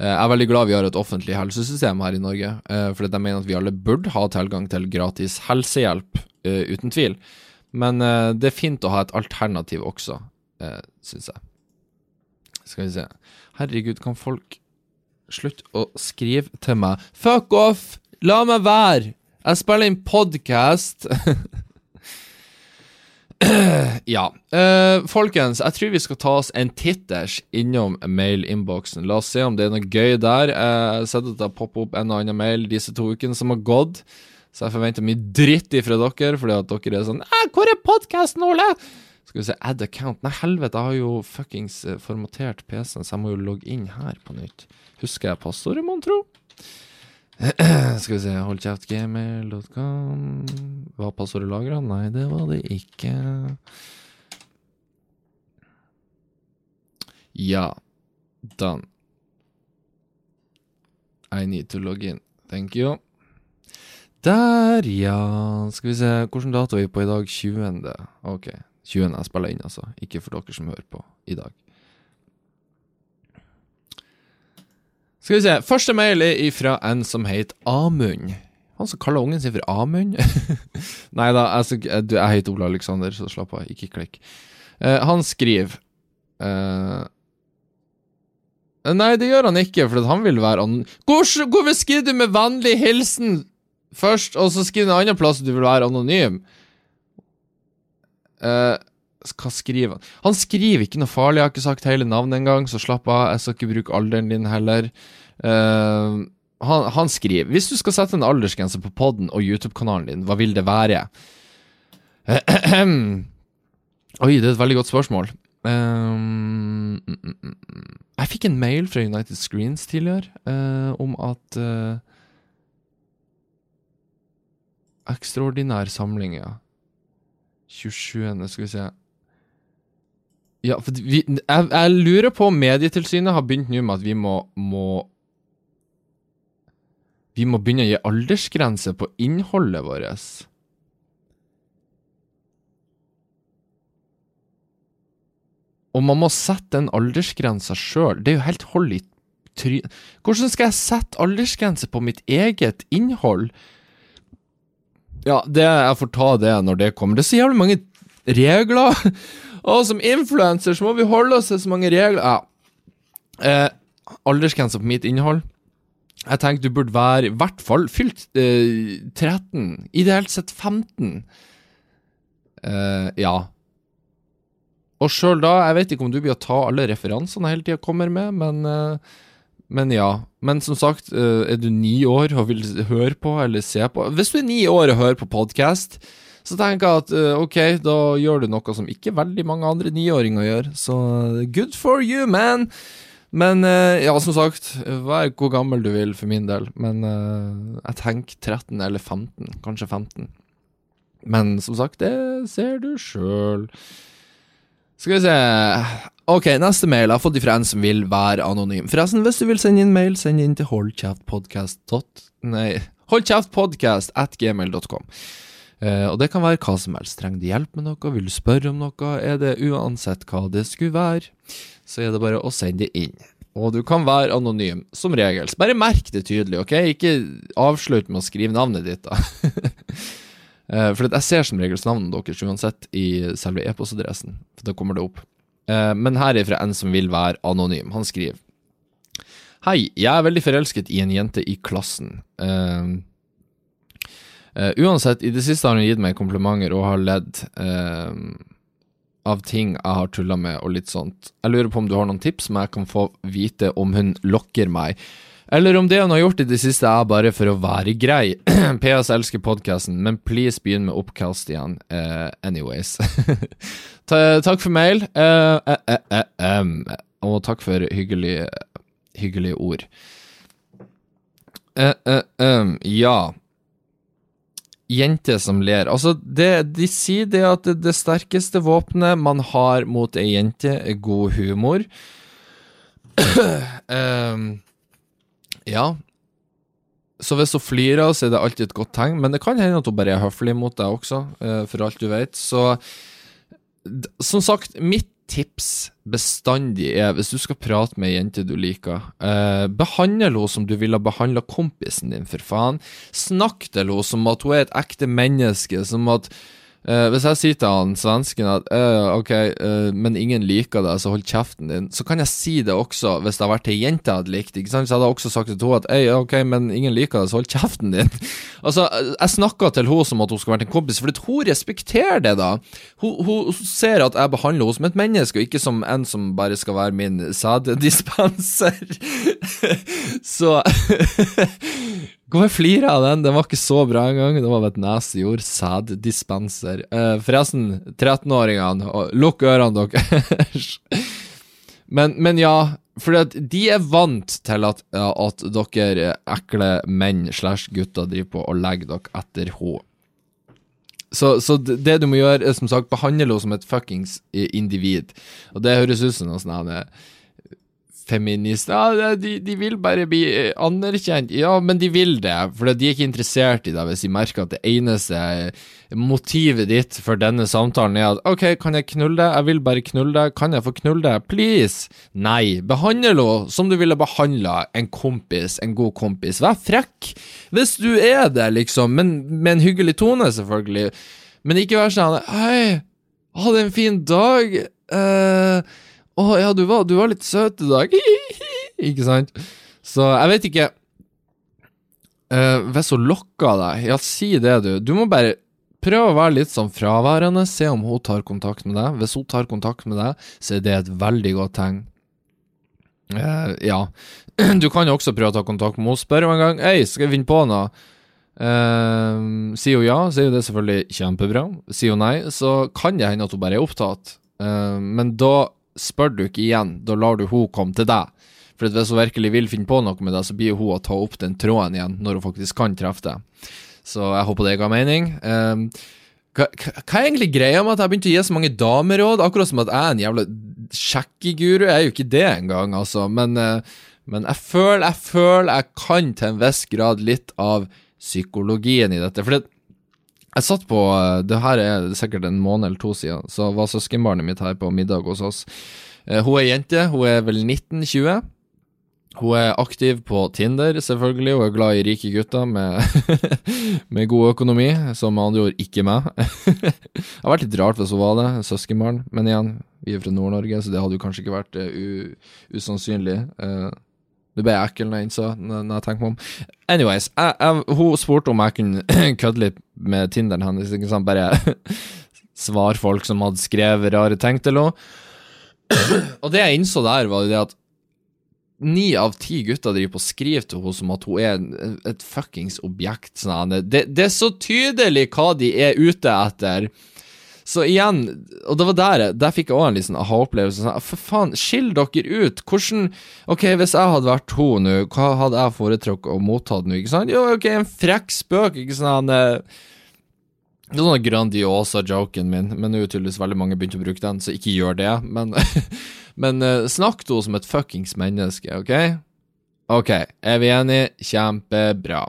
Eh, jeg er veldig glad vi har et offentlig helsesystem her i Norge, eh, for jeg mener at vi alle burde ha tilgang til gratis helsehjelp, eh, uten tvil. Men det er fint å ha et alternativ også, syns jeg. Skal vi se Herregud, kan folk slutte å skrive til meg? Fuck off! La meg være! Jeg spiller inn podkast! ja. Uh, folkens, jeg tror vi skal ta oss en titters innom mailinnboksen. La oss se om det er noe gøy der. Uh, jeg har sett at det har poppet opp en og annen mail disse to ukene som har gått. Så jeg forventer mye dritt ifra dere, fordi at dere er sånn 'Hvor er podkasten, Ole?' Skal vi se, add account Nei, helvete, jeg har jo fuckings eh, formatert PC-en, så jeg må jo logge inn her på nytt. Husker jeg passordet, mon tro? Skal vi se Holdkjeftgmail.com Var passordet lagra? Nei, det var det ikke. Ja. Done. I need to log in. Thank you. Der, ja. Skal vi se Hvilken dato er vi på i dag? 20. Ok. 20. jeg spiller inn, altså. Ikke for dere som hører på i dag. Skal vi se. Første mail er ifra en som heter Amund. Han som kaller ungen sin for Amund? Nei da, jeg, jeg heter Ole Aleksander, så slapp av, ikke klikk. Uh, han skriver uh, Nei, det gjør han ikke, for han vil være anonym. Hvorfor skriver du med vennlig hilsen først, og så skriver du en annen plass du vil være anonym? Uh, hva skriver han? Han skriver ikke noe farlig, jeg har ikke sagt hele navnet engang, så slapp av, jeg skal ikke bruke alderen din heller. Uh, han, han, skriver Hvis du skal sette en aldersgrense på poden og YouTube-kanalen din, hva vil det være? Oi, det er et veldig godt spørsmål. Um, jeg fikk en mail fra United Screens tidligere uh, om at uh, Ekstraordinær samling, ja. 27. Skal vi se Ja, for vi, jeg, jeg lurer på om Medietilsynet har begynt nå med at vi må, må Vi må begynne å gi aldersgrense på innholdet vårt. Og man må sette den aldersgrensa sjøl. Det er jo helt hold i trynet Hvordan skal jeg sette aldersgrense på mitt eget innhold? Ja, det, jeg får ta det når det kommer. Det er så jævlig mange regler. Og som influenser så må vi holde oss til så mange regler. Ja. Eh, aldersgrensa på mitt innhold. Jeg tenker du burde være i hvert fall fylt eh, 13. Ideelt sett 15. Eh, ja. Og sjøl da, jeg vet ikke om du blir å ta alle referansene jeg hele tida kommer med, men, eh, men ja. Men som sagt, uh, er du ni år og vil høre på eller se på Hvis du er ni år og hører på podkast, så tenker jeg at uh, ok, da gjør du noe som ikke veldig mange andre niåringer gjør. Så good for you, man! Men ja, som sagt, vær hvor gammel du vil for min del. Men jeg tenker 13 eller 15, kanskje 15. Men som sagt, det ser du sjøl. Skal vi se Ok, neste mail jeg har fått ifra en som vil være anonym. Forresten, hvis du vil sende inn mail, send inn til holdkjeftpodkast. Nei, holdkjeftpodkast at gmail.com. Uh, og det kan være hva som helst. Trenger du hjelp med noe, vil du spørre om noe, er det uansett hva det skulle være, så er det bare å sende det inn. Og du kan være anonym, som regel. Bare merk det tydelig, ok? Ikke avslutt med å skrive navnet ditt, da. Uh, for jeg ser som regel navnet deres uansett i selve e-postadressen. For da kommer det opp. Uh, men her er fra en som vil være anonym. Han skriver Hei, jeg er veldig forelsket i en jente i klassen. Uh, uansett, i det siste har hun gitt meg komplimenter og har ledd av ting jeg har tulla med og litt sånt. Jeg lurer på om du har noen tips som jeg kan få vite om hun lokker meg. Eller om det hun har gjort i det siste er bare for å være grei. PS elsker podkasten, men please begynn med oppkast igjen. Uh, anyways. takk for mail, uh, uh, um, og takk for hyggelige, hyggelige ord. Um, ja Jente som ler. Altså, det, de sier det at det, det sterkeste våpenet man har mot ei jente, er god humor. um, Ja. Så hvis hun flirer, så er det alltid et godt tegn, men det kan hende at hun bare er høflig mot deg også, eh, for alt du vet. Så som sagt, mitt tips bestandig er, hvis du skal prate med ei jente du liker, eh, behandle henne som du ville behandla kompisen din, for faen. Snakk til henne som at hun er et ekte menneske, som at Uh, hvis jeg sier til han svensken at uh, ok, uh, men ingen liker deg, så hold kjeften din, så kan jeg si det også hvis det har vært ei jente jeg hadde likt. ikke sant? Så jeg hadde også sagt til henne at ok, men ingen liker deg, så hold kjeften din. altså, Jeg snakka til henne som at hun skulle vært en kompis, for hun respekterer det, da. Hun, hun, ser at jeg behandler henne som et menneske, og ikke som en som bare skal være min sæddispenser. så Hvorfor flirer jeg av den? Den var ikke så bra engang. Det var et nesejord. Sæddispenser. Uh, forresten, 13-åringene, lukk ørene deres. men, men, ja, for de er vant til at, at dere ekle menn slash gutter driver på og legger dere etter henne. Så, så, det du må gjøre, er som sagt behandle henne som et fuckings individ. Og det høres ut som noe sånt feminister ja, de, de, vil bare bli eh, anerkjent. Ja, men de vil det, for de er ikke interessert i det hvis de merker at det eneste motivet ditt for denne samtalen er at OK, kan jeg knulle deg? Jeg vil bare knulle deg. Kan jeg få knulle deg? Please? Nei. Behandle henne som du ville behandla en kompis, en god kompis. Vær frekk hvis du er det, liksom, men med en hyggelig tone, selvfølgelig. Men ikke vær sånn Hei, hadde en fin dag. Uh, å ja, du var, du var, litt søt i dag. ikke sant? Så jeg vet ikke uh, Hvis hun lokker deg, ja, si det, du. Du må bare prøve å være litt sånn fraværende. Se om hun tar kontakt med deg. Hvis hun tar kontakt med deg, så er det et veldig godt tegn. Uh, ja. Du kan jo også prøve å ta kontakt med henne. Spør henne en gang. Hei, skal vi finne på noe? Uh, sier hun ja, så er jo det selvfølgelig kjempebra. Sier hun nei, så kan det hende at hun bare er opptatt. Uh, men da spør du ikke igjen, da lar du hun komme til deg. For hvis hun virkelig vil finne på noe med deg, så blir hun å ta opp den tråden igjen når hun faktisk kan treffe deg. Så jeg håper det ga mening. Um, hva, hva, er egentlig greia med at jeg begynte å gi så mange dameråd? Akkurat som at jeg er en jævla sjekkeguru er jo ikke det engang, altså. Men, eh, men jeg føler jeg føler jeg kan til en viss grad litt av psykologien i dette. For det, jeg satt på eh, Det her er sikkert en måned eller to siden, så var søskenbarnet mitt her på middag hos oss. Eh, hun er jente, hun er vel 19-20. Hun er aktiv på Tinder, selvfølgelig. Hun er glad i rike gutter med, med god økonomi, som med andre ord ikke meg. det hadde vært litt rart hvis hun var det, søskenbarn. Men igjen, vi er fra Nord-Norge, så det hadde jo kanskje ikke vært uh, usannsynlig. Uh, det ble ekkel når jeg innså, når jeg tenker meg om. Anyways, jeg, jeg, hun spurte om jeg kunne kødde litt med Tinderen hennes. Ikke sant? Bare svar folk som hadde skrevet rare ting til henne. Og det jeg innså der, var jo det at ni av ti gutter driver på og skriver til henne som at hun er et fuckings objekt. Sånn. Det, det, er så tydelig hva de er ute etter. Så igjen, og det var der, der fikk jeg òg en liten aha-opplevelse. Sånn, for faen, skill dere ut. Hvordan Ok, hvis jeg hadde vært hun nå, hva hadde jeg foretrukket å motta nå, ikke sant? Jo, ok, en frekk spøk, ikke sant? Det er sånn Grandiosa-joken min, men nå er tydeligvis veldig mange begynt å bruke den, så ikke gjør det. Men, men uh, snakk til henne som et fuckings menneske, OK? OK, er vi enige? Kjempebra.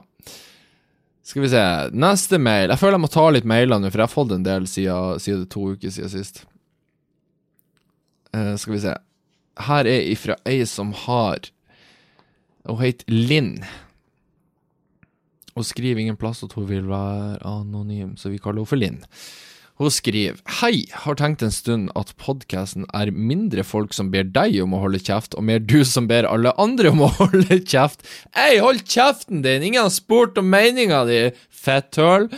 Skal vi se, neste mail. Jeg føler jeg må ta litt mailer nå, for jeg har fått en del siden, siden to uker siden sist. Uh, skal vi se. Her er ifra ei som har Hun heter Linn. Hun skriver ingen plass at hun vil være anonym, så vi kaller henne for Linn. Hun skriver Hei, har tenkt en stund at podkasten er mindre folk som ber deg om å holde kjeft, og mer du som ber alle andre om å holde kjeft. Hei, hold kjeften din! Ingen har spurt om meninga di, fetthøl!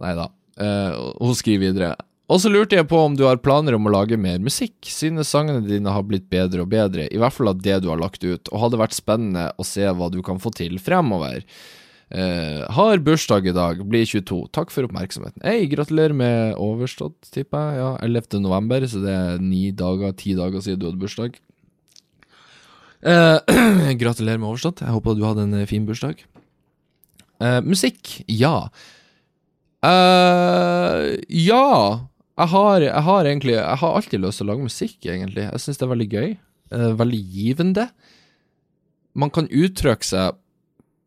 Nei da. Uh, hun skriver videre. Og så lurte jeg på om du har planer om å lage mer musikk. Synes sangene dine har blitt bedre og bedre, i hvert fall av det du har lagt ut, og hadde vært spennende å se hva du kan få til fremover. Uh, har bursdag i dag, blir 22. Takk for oppmerksomheten. Hei, gratulerer med overstått, tipper jeg. Ja, 11. november, så det er ni dager, ti dager siden du hadde bursdag. Uh, gratulerer med overstått. Jeg håper du hadde en fin bursdag. Uh, musikk, ja. ja. Jeg har, jeg har, egentlig Jeg har alltid lyst til å lage musikk, egentlig. Jeg syns det er veldig gøy. veldig givende. Man kan uttrykke seg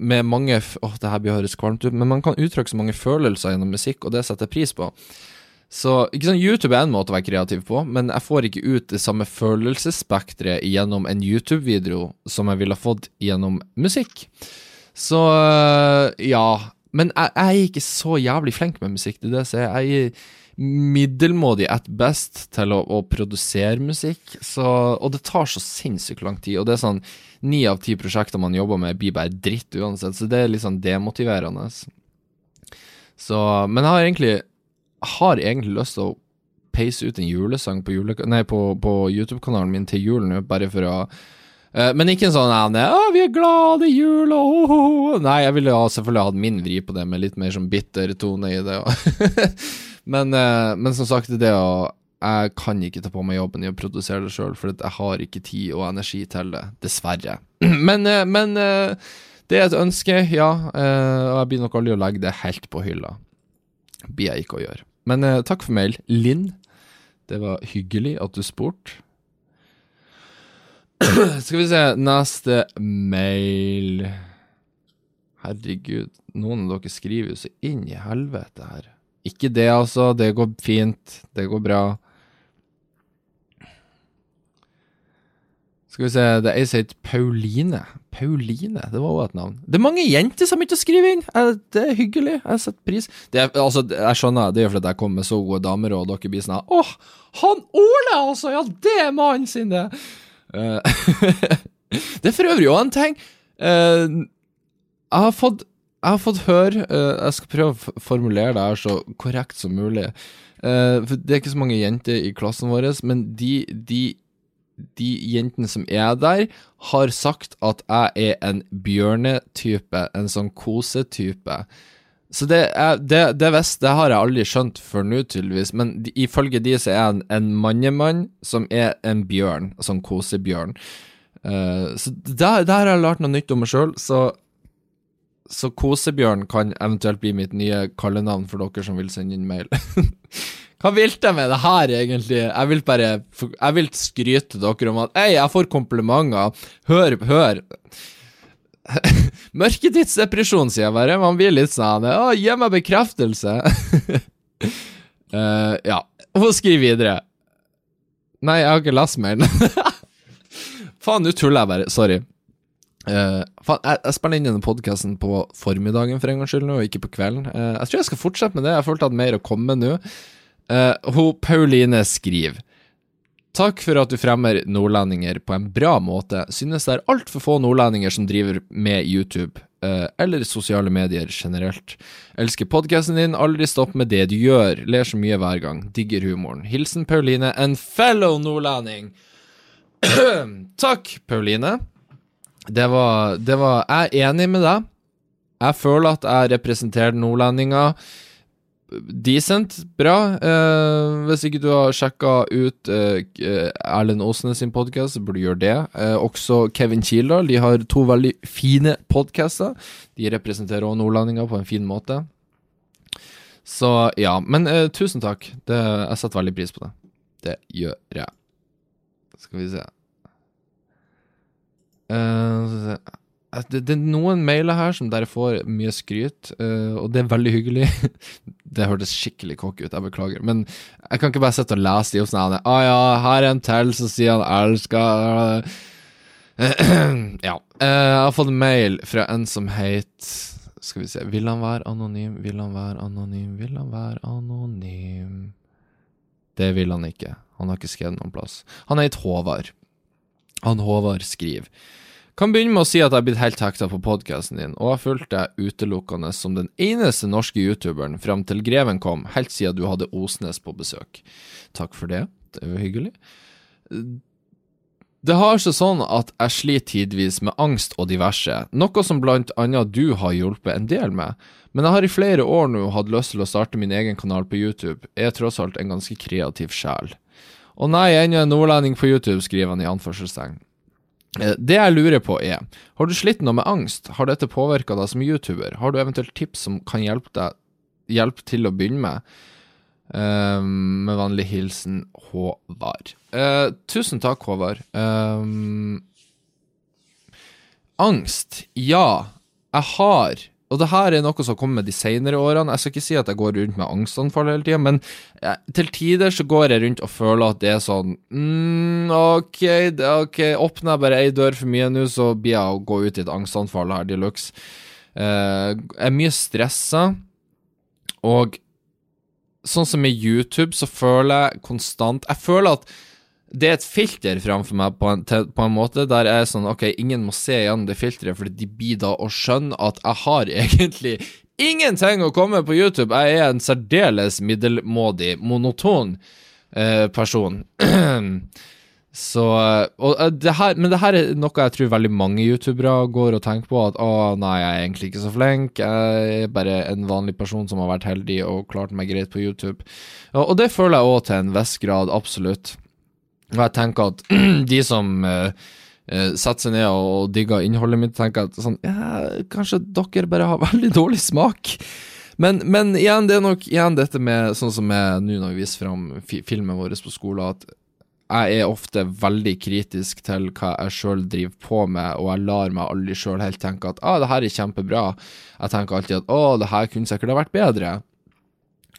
med mange Åh, det her blir høres kvalmt ut, men man kan uttrykke så mange følelser gjennom musikk, og det setter jeg pris på. Så ikke sånn, YouTube er en måte å være kreativ på, men jeg får ikke ut det samme følelsesspekteret gjennom en YouTube-video som jeg ville fått gjennom musikk. Så ja. Men jeg, jeg, er ikke så jævlig flink med musikk. Det er det jeg sier. Er middelmådig at best til å, å produsere musikk, så, og det tar så sinnssykt lang tid. Og det er sånn ni av ti prosjekter man jobber med, blir bare dritt uansett, så det er litt sånn demotiverende. Så, men jeg har egentlig, har egentlig lyst til å peise ut en julesang på, jule, på, på YouTube-kanalen min til julen, bare for å uh, men ikke en sånn nei, vi er glade i jul', oh, oh, oh. Nei, jeg ville selvfølgelig hatt min vri på det, med litt mer sånn bitter tone i det. men, uh, men som sagt, det å jeg kan ikke ta på meg jobben i å produsere det sjøl, for jeg har ikke tid og energi til det, dessverre. Men, eh, men eh, det er et ønske, ja, eh, og jeg blir nok aldri å legge det helt på hylla. Blir jeg ikke å gjøre. Men takk for mail, Linn. Det var hyggelig at du spurte. Skal vi se, neste mail Herregud, noen av dere skriver jo så inn i helvete her. Ikke det, altså. Det går fint. Det går bra. Skal vi se, det er som heter Pauline. Pauline, det var òg et navn. Det er mange jenter som ikke skriver inn! Det er hyggelig, jeg setter pris. Det er, altså, jeg skjønner, det er fordi jeg kommer med så gode damer, og dere blir sånn Åh, han Ole, altså! Ja, det er mannen sin, det! Uh, det er for øvrig òg en ting. Uh, jeg har fått jeg har fått høre uh, Jeg skal prøve å formulere det her så korrekt som mulig. for Det er ikke så mange jenter i klassen vår, men de, de de jentene som er der, har sagt at jeg er en bjørnetype, en sånn kosetype. Så det, er, det, det, visst, det har jeg aldri skjønt før nå, tydeligvis, men de, ifølge de så er jeg en, en mannemann som er en bjørn, sånn kosebjørn. Uh, så der, der, har jeg lært noe nytt om meg sjøl, så, så kosebjørn kan eventuelt bli mitt nye kallenavn for dere som vil sende inn mail. Hva vil jeg med det her, egentlig? Jeg vil bare Jeg vil skryte dere om at Hei, jeg får komplimenter. Hør, hør. Mørketidsdepresjon, sier jeg bare. Man blir litt sånn Å, gi meg bekreftelse. uh, ja. Hun skriver videre. Nei, jeg har ikke lest mailen. Faen, nå tuller jeg bare. Sorry. Uh, faen, jeg, jeg spiller inn denne podkasten på formiddagen for en gangs skyld nå, og ikke på kvelden. Uh, jeg tror jeg skal fortsette med det. Jeg følte at mer å komme med nå. Uh, hun Pauline skriver Takk for at du fremmer nordlendinger på en bra måte. Synes det er altfor få nordlendinger som driver med YouTube, eller sosiale medier generelt. Elsker podkasten din, aldri stopp med det du gjør, ler så mye hver gang, digger humoren. Hilsen Pauline, en fellow nordlending. Takk, Pauline. Det var, det var Jeg er enig med deg. Jeg føler at jeg representerer nordlendinger decent, bra. Eh, hvis ikke du har sjekka ut eh, Erlend Åsnes sin podkast, burde du gjøre det. Eh, også Kevin Kildahl. De har to veldig fine podkaster. De representerer også nordlendinger på en fin måte. Så ja, men tusen takk. Det, jeg setter veldig pris på det. Det gjør jeg. Skal vi se Uh, det, det, er noen mailer her som dere får mye skryt, uh, og det er veldig hyggelig. det hørtes skikkelig cocky ut, jeg beklager. Men jeg kan ikke bare sitte og lese de opp sånn Å ah, ja, her er en til som sier han elsker Ja. Uh, jeg har fått mail fra en som het Skal vi se Vil han være anonym? Vil han være anonym? Vil han være anonym? Det vil han ikke. Han har ikke skrevet noen plass. Han heter Håvard. Han Håvard skriver kan begynne med å si at jeg har blitt helt hekta på podkasten din, og har fulgt deg utelukkende som den eneste norske youtuberen fram til Greven kom, helt siden du hadde Osnes på besøk. Takk for det, det jo hyggelig. Det har seg sånn at jeg sliter tidvis med angst og diverse, noe som blant annet du har hjulpet en del med, men jeg har i flere år nå hatt lyst til å starte min egen kanal på YouTube, jeg er tross alt en ganske kreativ sjel. Og nei, ennå en nordlending på YouTube, skriver han i anførselstegn. Eh, det jeg lurer på er, har du slitt noe med angst? Har dette påvirka deg som YouTuber? Har du eventuelt tips som kan hjelpe deg hjelpe til å begynne med? Um, med vennlig hilsen Håvard. Uh, tusen takk, Håvard. Um, angst. Ja, jeg har og det her er noe som har kommet de senere årene. Jeg skal ikke si at jeg går rundt med angstanfall hele tida, men jeg, til tider så går jeg rundt og føler at det er sånn mm, OK, ok, åpner jeg bare ei dør for mye nå, så blir jeg å gå ut i et angstanfall her de luxe. Uh, jeg er mye stressa, og sånn som med YouTube, så føler jeg konstant Jeg føler at det er et filter framfor meg på en, på en, måte der jeg er sånn Ok, ingen må se gjennom det filteret, for de blir da å skjønne at jeg har egentlig ingenting å komme på YouTube. Jeg er en særdeles middelmådig, monoton eh, person. Så og eh, det her, Men det her er noe jeg tror veldig mange youtubere går og tenker på. At å, nei, jeg er egentlig ikke så flink. Jeg er bare en vanlig person som har vært heldig og klart meg greit på YouTube. Og, og det føler jeg òg til en viss grad, absolutt. Og jeg tenker at de som uh, setter seg ned og digger innholdet mitt, tenker at sånn ja, Kanskje dere bare har veldig dårlig smak. Men, men, igjen, det er nok igjen dette med sånn som jeg nå når vi viser fram filmen vår på skolen, at jeg er ofte veldig kritisk til hva jeg sjøl driver på med, og jeg lar meg aldri sjøl helt tenke at ah, det her er kjempebra. Jeg tenker alltid at å, det her kunne sikkert ha vært bedre.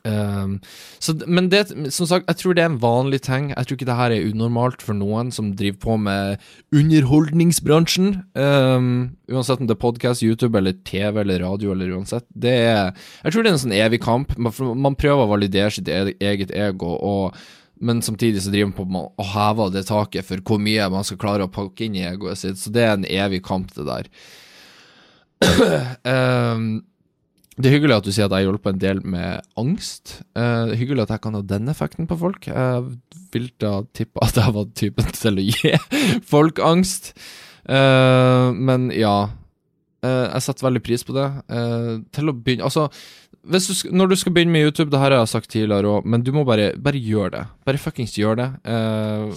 Um, så, men det, som sagt, jeg tror det er en vanlig ting. Jeg tror ikke det her er unormalt for noen som driver på med underholdningsbransjen. Um, uansett om det er podkast, YouTube eller TV eller radio eller uansett. Det er, jeg tror det er en sånn evig kamp. Man, man prøver å validere sitt e-, eget ego, og, men samtidig så driver man på med å heve det taket for hvor mye man skal klare å pakke inn i egoet sitt. Så det er en evig kamp, det der. um, Det er hyggelig at du sier at jeg hjelper en del med angst. Uh, det er hyggelig at jeg kan ha den effekten på folk. Jeg vil da tippe at jeg var typen til å gi folk angst. Uh, men ja. Uh, jeg setter veldig pris på det. til å begynne Altså, du, når du skal begynne med YouTube, det her har jeg sagt tidligere òg, men du må bare, bare gjøre det. Bare fuckings gjør det. Uh,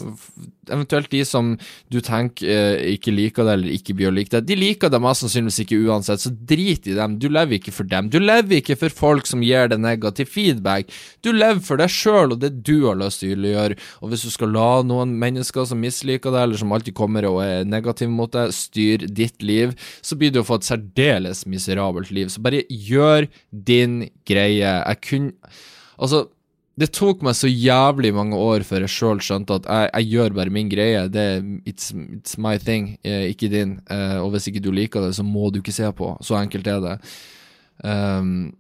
eventuelt de som du tenker uh, ikke liker det, eller ikke blir å like det. De liker det mest sannsynligvis ikke uansett, så drit i dem. Du lever ikke for dem. Du lever ikke for folk som gir deg negativ feedback. Du lever for deg sjøl og det du har lyst til å gjøre. Og hvis du skal la noen mennesker som misliker deg, eller som alltid kommer og er negative mot deg, styre ditt liv, så blir du å få et særdeles miserabelt liv. Så bare gjør din greie. Jeg kunne Altså, det tok meg så jævlig mange år før jeg sjøl skjønte at jeg, jeg gjør bare min greie. Det it's, it's my thing, eh, ikke din. Eh, og hvis ikke du liker det, så må du ikke se på. Så enkelt er det. Um,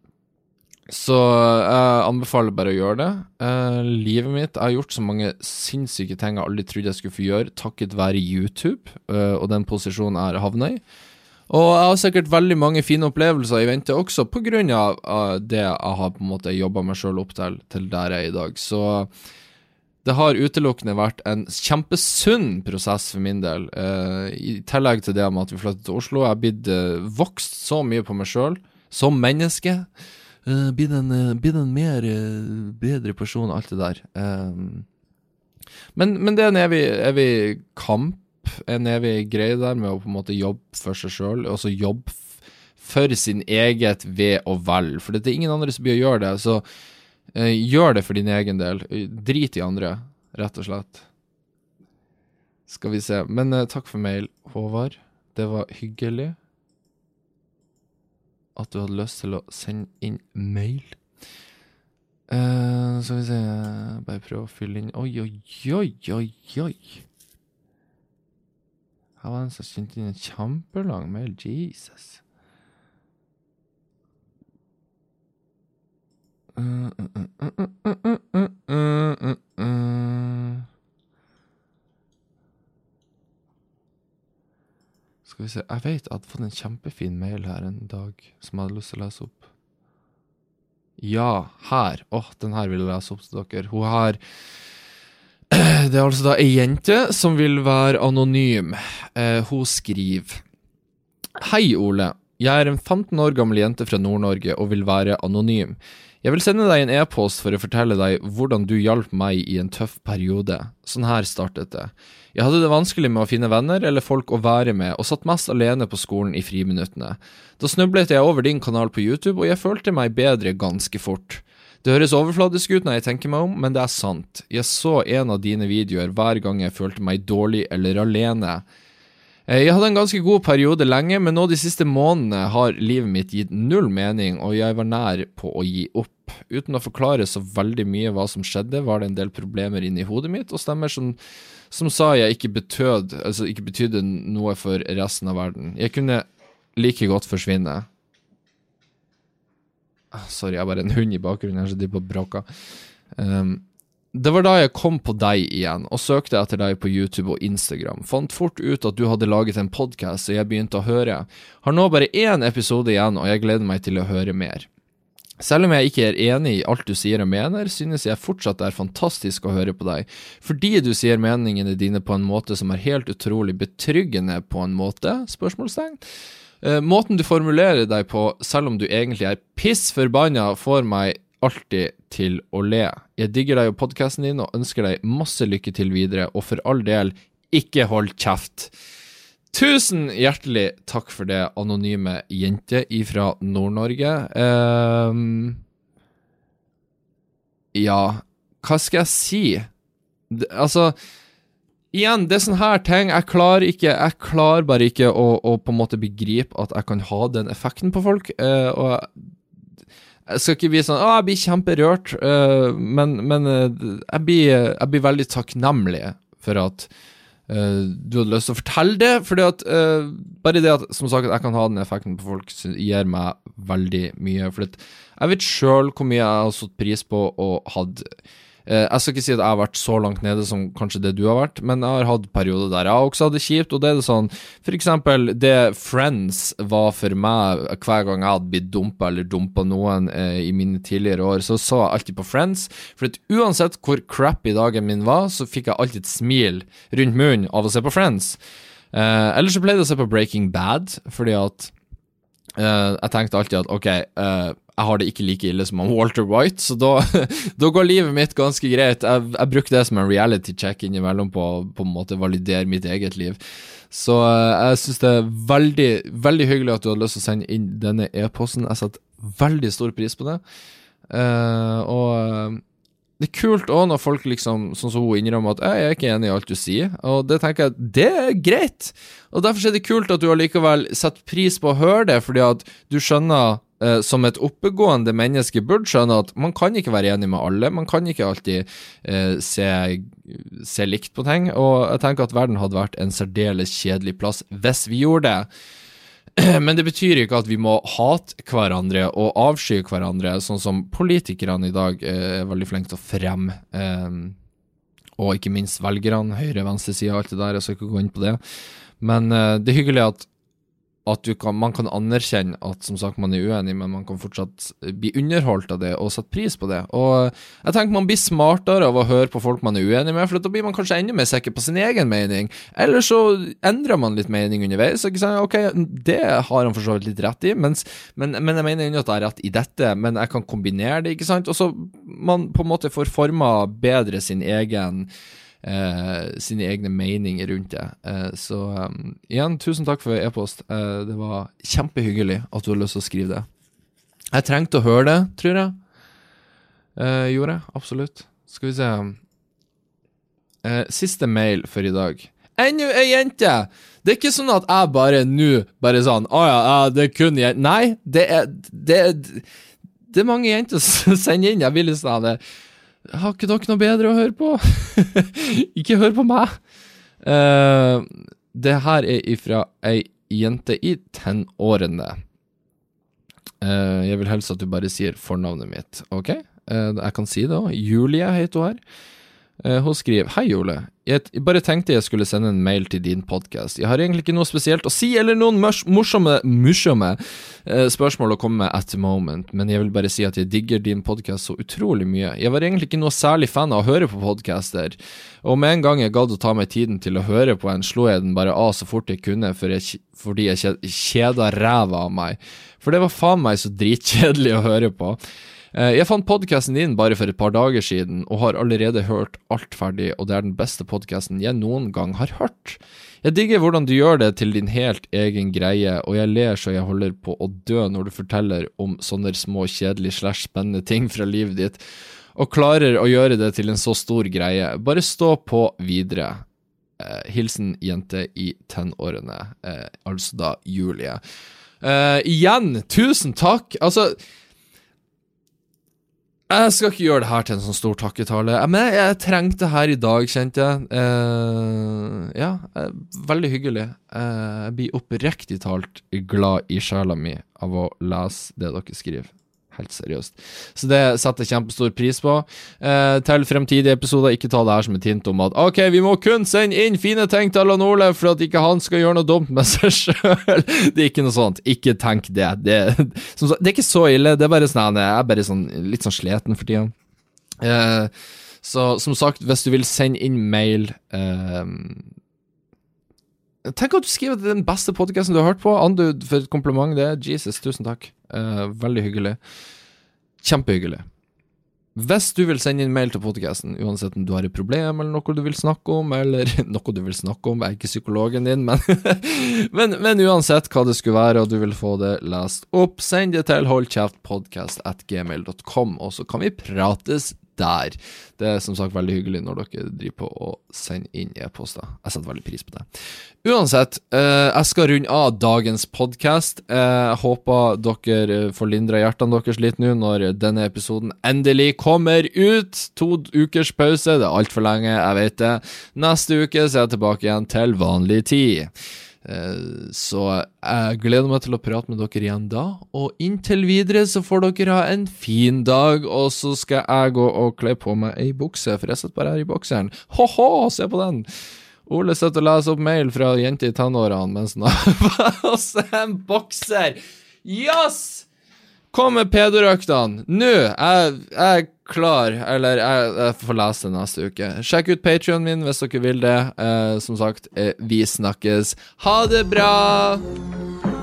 så jeg anbefaler bare å gjøre det. Uh, livet mitt Jeg har gjort så mange sinnssyke ting jeg aldri trodde jeg skulle få gjøre, takket være YouTube uh, og den posisjonen jeg har havna i. Og jeg har sikkert veldig mange fine opplevelser i vente også, av det jeg har på en måte jobba meg sjøl opp til, til der jeg er i dag. Så det har utelukkende vært en kjempesunn prosess for min del. Eh, I tillegg til det med at vi flyttet til Oslo. Jeg har blitt eh, vokst så mye på meg sjøl, som menneske. Eh, blitt en, eh, en mer eh, bedre person, alt det der. Eh, men, men det er en evig, evig kamp, en evig greie der med å på en måte jobbe for seg sjøl, og så jobbe for sin eget ve og vel. For det er ingen andre som blir å gjøre det, så eh, gjør det for din egen del. Drit i andre, rett og slett. Skal vi se. Men eh, takk for mail, Håvard. Det var hyggelig at du hadde lyst til å sende inn mail. Uh, skal vi se Bare prøve å fylle inn Oi, oi, oi, oi, oi. Her var det en som sendte inn en kjempelang mail. Jesus. Skal vi se Jeg vet jeg hadde fått en kjempefin mail her en dag som jeg hadde lyst til å lese opp. Ja, her. Åh, oh, den her vil jeg lese opp til dere. Hun har Det er altså da ei jente som vil være anonym. Eh, hun skriver Hei, Ole. Jeg er en 15 år gammel jente fra Nord-Norge og vil være anonym. Jeg vil sende deg en e-post for å fortelle deg hvordan du hjalp meg i en tøff periode. Sånn her startet det. Jeg hadde det vanskelig med å finne venner eller folk å være med, og satt mest alene på skolen i friminuttene. Da snublet jeg over din kanal på YouTube, og jeg følte meg bedre ganske fort. Det høres overfladisk ut når jeg tenker meg om, men det er sant. Jeg så en av dine videoer hver gang jeg følte meg dårlig eller alene. Eh, Jeg hadde en ganske god periode lenge, men nå de siste månedene har livet mitt gitt null mening, og jeg var nær på å gi opp. Uten å forklare så veldig mye hva som skjedde, var det en del problemer inni hodet mitt, og stemmer som, som sa jeg ikke betød, altså ikke betydde noe for resten av verden. Jeg kunne like godt forsvinne. Ah, Sorry, jeg er bare en hund i bakgrunnen her, så de bare bråker. Um, det var da jeg kom på deg igjen, og søkte etter deg på YouTube og Instagram. Fant fort ut at du hadde laget en podkast, og jeg begynte å høre. Har nå bare én episode igjen, og jeg gleder meg til å høre mer. Selv om jeg ikke er enig i alt du sier og mener, synes jeg fortsatt det er fantastisk å høre på deg, fordi du sier meningene dine på en måte som er helt utrolig betryggende på en måte? Spørsmålstegn. Eh, måten du formulerer deg på, selv om du egentlig er piss forbanna, får meg alltid til å le. Jeg digger deg og podkasten din og ønsker deg masse lykke til videre, og for all del, ikke hold kjeft. Tusen hjertelig takk for det, anonyme jente ifra Nord-Norge. Ehm, ja, hva skal jeg si? Altså Igjen, det er sånne her ting Jeg klarer ikke Jeg klarer bare ikke å, å på en måte begripe at jeg kan ha den effekten på folk. Uh, og jeg, skal ikke bli sånn Å, jeg blir kjemperørt, uh, men, men uh, jeg, blir, jeg blir veldig takknemlig for at du hadde lyst til å fortelle det. Fordi at Bare det at som sagt, jeg kan ha den effekten på folk, gir meg veldig mye. For jeg vet sjøl hvor mye jeg har satt pris på og hatt Jeg skal ikke si at jeg har vært så langt nede som kanskje det du har vært, men jeg har hatt perioder der jeg også hadde kjipt. Og det er det sånn For eksempel det Friends var for meg hver gang jeg hadde blitt dumpa eller dumpa noen eh, i mine tidligere år, så så jeg alltid på Friends. For at uansett hvor crappy dagen min var, så fikk jeg alltid et smil rundt munnen av å se på Friends. Eh, eller så pleide jeg å se på Breaking Bad, fordi at Eh, jeg tenkte alltid at ok, uh, jeg har det ikke like ille som Walter White, så da, da går livet mitt ganske greit. Jeg, jeg bruker det som en reality check innimellom på på en måte validere mitt eget liv. Så uh, jeg syns det er veldig, veldig hyggelig at du hadde lyst til å sende inn denne e-posten. Jeg setter veldig stor pris på det. Og det er kult òg når folk liksom, sånn som hun innrømmer at 'jeg er ikke enig i alt du sier', og det tenker jeg det er greit. Og derfor er det kult at du allikevel setter pris på å høre det, fordi at du skjønner eh, som et oppegående menneske burde skjønne at man kan ikke være enig med alle. Man kan ikke alltid eh, se, se, likt på ting. Og jeg tenker at verden hadde vært en særdeles kjedelig plass hvis vi gjorde det. Men det betyr ikke at vi må hate hverandre og avsky hverandre, sånn som politikerne i dag eh, er veldig flinke til å fremme. Eh, og ikke minst velgerne, høyre, og venstre side, alt det der. Jeg skal ikke gå inn på det. Men eh, det er hyggelig at at kan, man kan anerkjenne at som sagt man er uenig, men man kan fortsatt bli underholdt av det og sette pris på det. Og jeg tenker man blir smartere av å høre på folk man er uenig med, for da blir man kanskje enda mer sikker på sin egen mening. Eller så endrer man litt mening underveis. Ikke sant? Ok, det har han for så vidt litt rett i, mens, men, men, jeg mener ennå at jeg har rett i dette, men jeg kan kombinere det, ikke sant. Og så man på en måte får forma bedre sin egen eh, sine egne meninger rundt det. Eh, så um, igjen, tusen takk for e-post. Eh, det var kjempehyggelig at du har lyst til å skrive det. Jeg trengte å høre det, tror jeg. Eh, gjorde jeg, absolutt. Skal vi se eh, Siste mail for i dag. Ennå ei jente! Det er ikke sånn at jeg bare nå bare sånn Å ja, det er kun jenter Nei, det er, det er det er mange jenter som sender inn. Jeg vil liksom ha det har ikke dere noe bedre å høre på? ikke hør på meg! Uh, det her er ifra ei jente i tenårene. Uh, jeg vil helst at du bare sier fornavnet mitt, OK? Uh, jeg kan si det òg. Julie heter hun her. Hun skriver Hei, Ole. Jeg bare tenkte jeg skulle sende en mail til din podkast. Jeg har egentlig ikke noe spesielt å si, eller noen morsomme, morsomme eh, spørsmål å komme med at the moment, men jeg vil bare si at jeg digger din podkast så utrolig mye. Jeg var egentlig ikke noe særlig fan av å høre på podcaster, og med en gang jeg gadd å ta meg tiden til å høre på en, slo jeg den bare av så fort jeg kunne, for jeg, fordi jeg kjeda ræva av meg. For det var faen meg så dritkjedelig å høre på. Eh, jeg fant podkasten din bare for et par dager siden, og har allerede hørt alt ferdig, og det er den beste podkasten jeg noen gang har hørt. Jeg digger hvordan du gjør det til din helt egen greie, og jeg ler så jeg holder på å dø når du forteller om sånne små kjedelige slash spennende ting fra livet ditt, og klarer å gjøre det til en så stor greie. Bare stå på videre. Eh, hilsen jente i tenårene, eh, altså da Julie. Eh, igjen, tusen takk! Altså jeg skal ikke gjøre det her til en sånn stor takketale, men jeg trengte det her i dag, kjente jeg. Uh, ja, uh, veldig hyggelig. Uh, jeg blir oppriktig talt glad i sjela mi av å lese det dere skriver. Helt seriøst. Så det setter jeg kjempestor pris på. Eh, til fremtidige episoder, ikke ta det her som et hint om at OK, vi må kun sende inn fine ting til Allan Ole for at ikke han skal gjøre noe dumt med seg sjøl. Det er ikke noe sånt. Ikke tenk det. Det, som, det er ikke så ille. Det er bare sånn Jeg er bare sånn, litt sånn sliten for tida. Eh, så som sagt, hvis du vil sende inn mail eh, Tenk at du skriver at det er den beste podkasten du har hørt på. Andu for et kompliment. Det er Jesus, tusen takk. Uh, veldig hyggelig. Kjempehyggelig. Hvis du vil sende inn mail til podkasten, uansett om du har et problem eller noe du vil snakke om, eller noe du vil snakke om, jeg er ikke psykologen din, men, men, men, uansett hva det skulle være, og du vil få det lest opp, send det til holdkjeftpodkast.gmail.com, og så kan vi prates der. Det er som sagt veldig hyggelig når dere driver på å sende inn e-poster. Jeg setter veldig pris på det. Uansett, eh, jeg skal runde av dagens podkast. Eh, jeg håper dere får lindra hjertene deres litt nå når denne episoden endelig kommer ut. To ukers pause, det er altfor lenge, jeg vet det. Neste uke så er jeg tilbake igjen til vanlig tid. Eh, så jeg gleder meg til å prate med dere igjen da. Og inntil videre så får dere ha en fin dag, og så skal jeg gå og kle på meg ei bukse, for jeg sitter bare her i bokseren. Ho-ho, se på den! Ole sitter og leser opp mail fra jente i tenårene mens han har på seg en bokser. Yes! Kom med pedorøktene nå! Jeg, jeg, klar. Eller jeg, jeg, får lese det neste uke. Sjekk ut Patrionen min hvis dere vil det. Eh, som sagt, eh, vi snakkes. Ha det bra!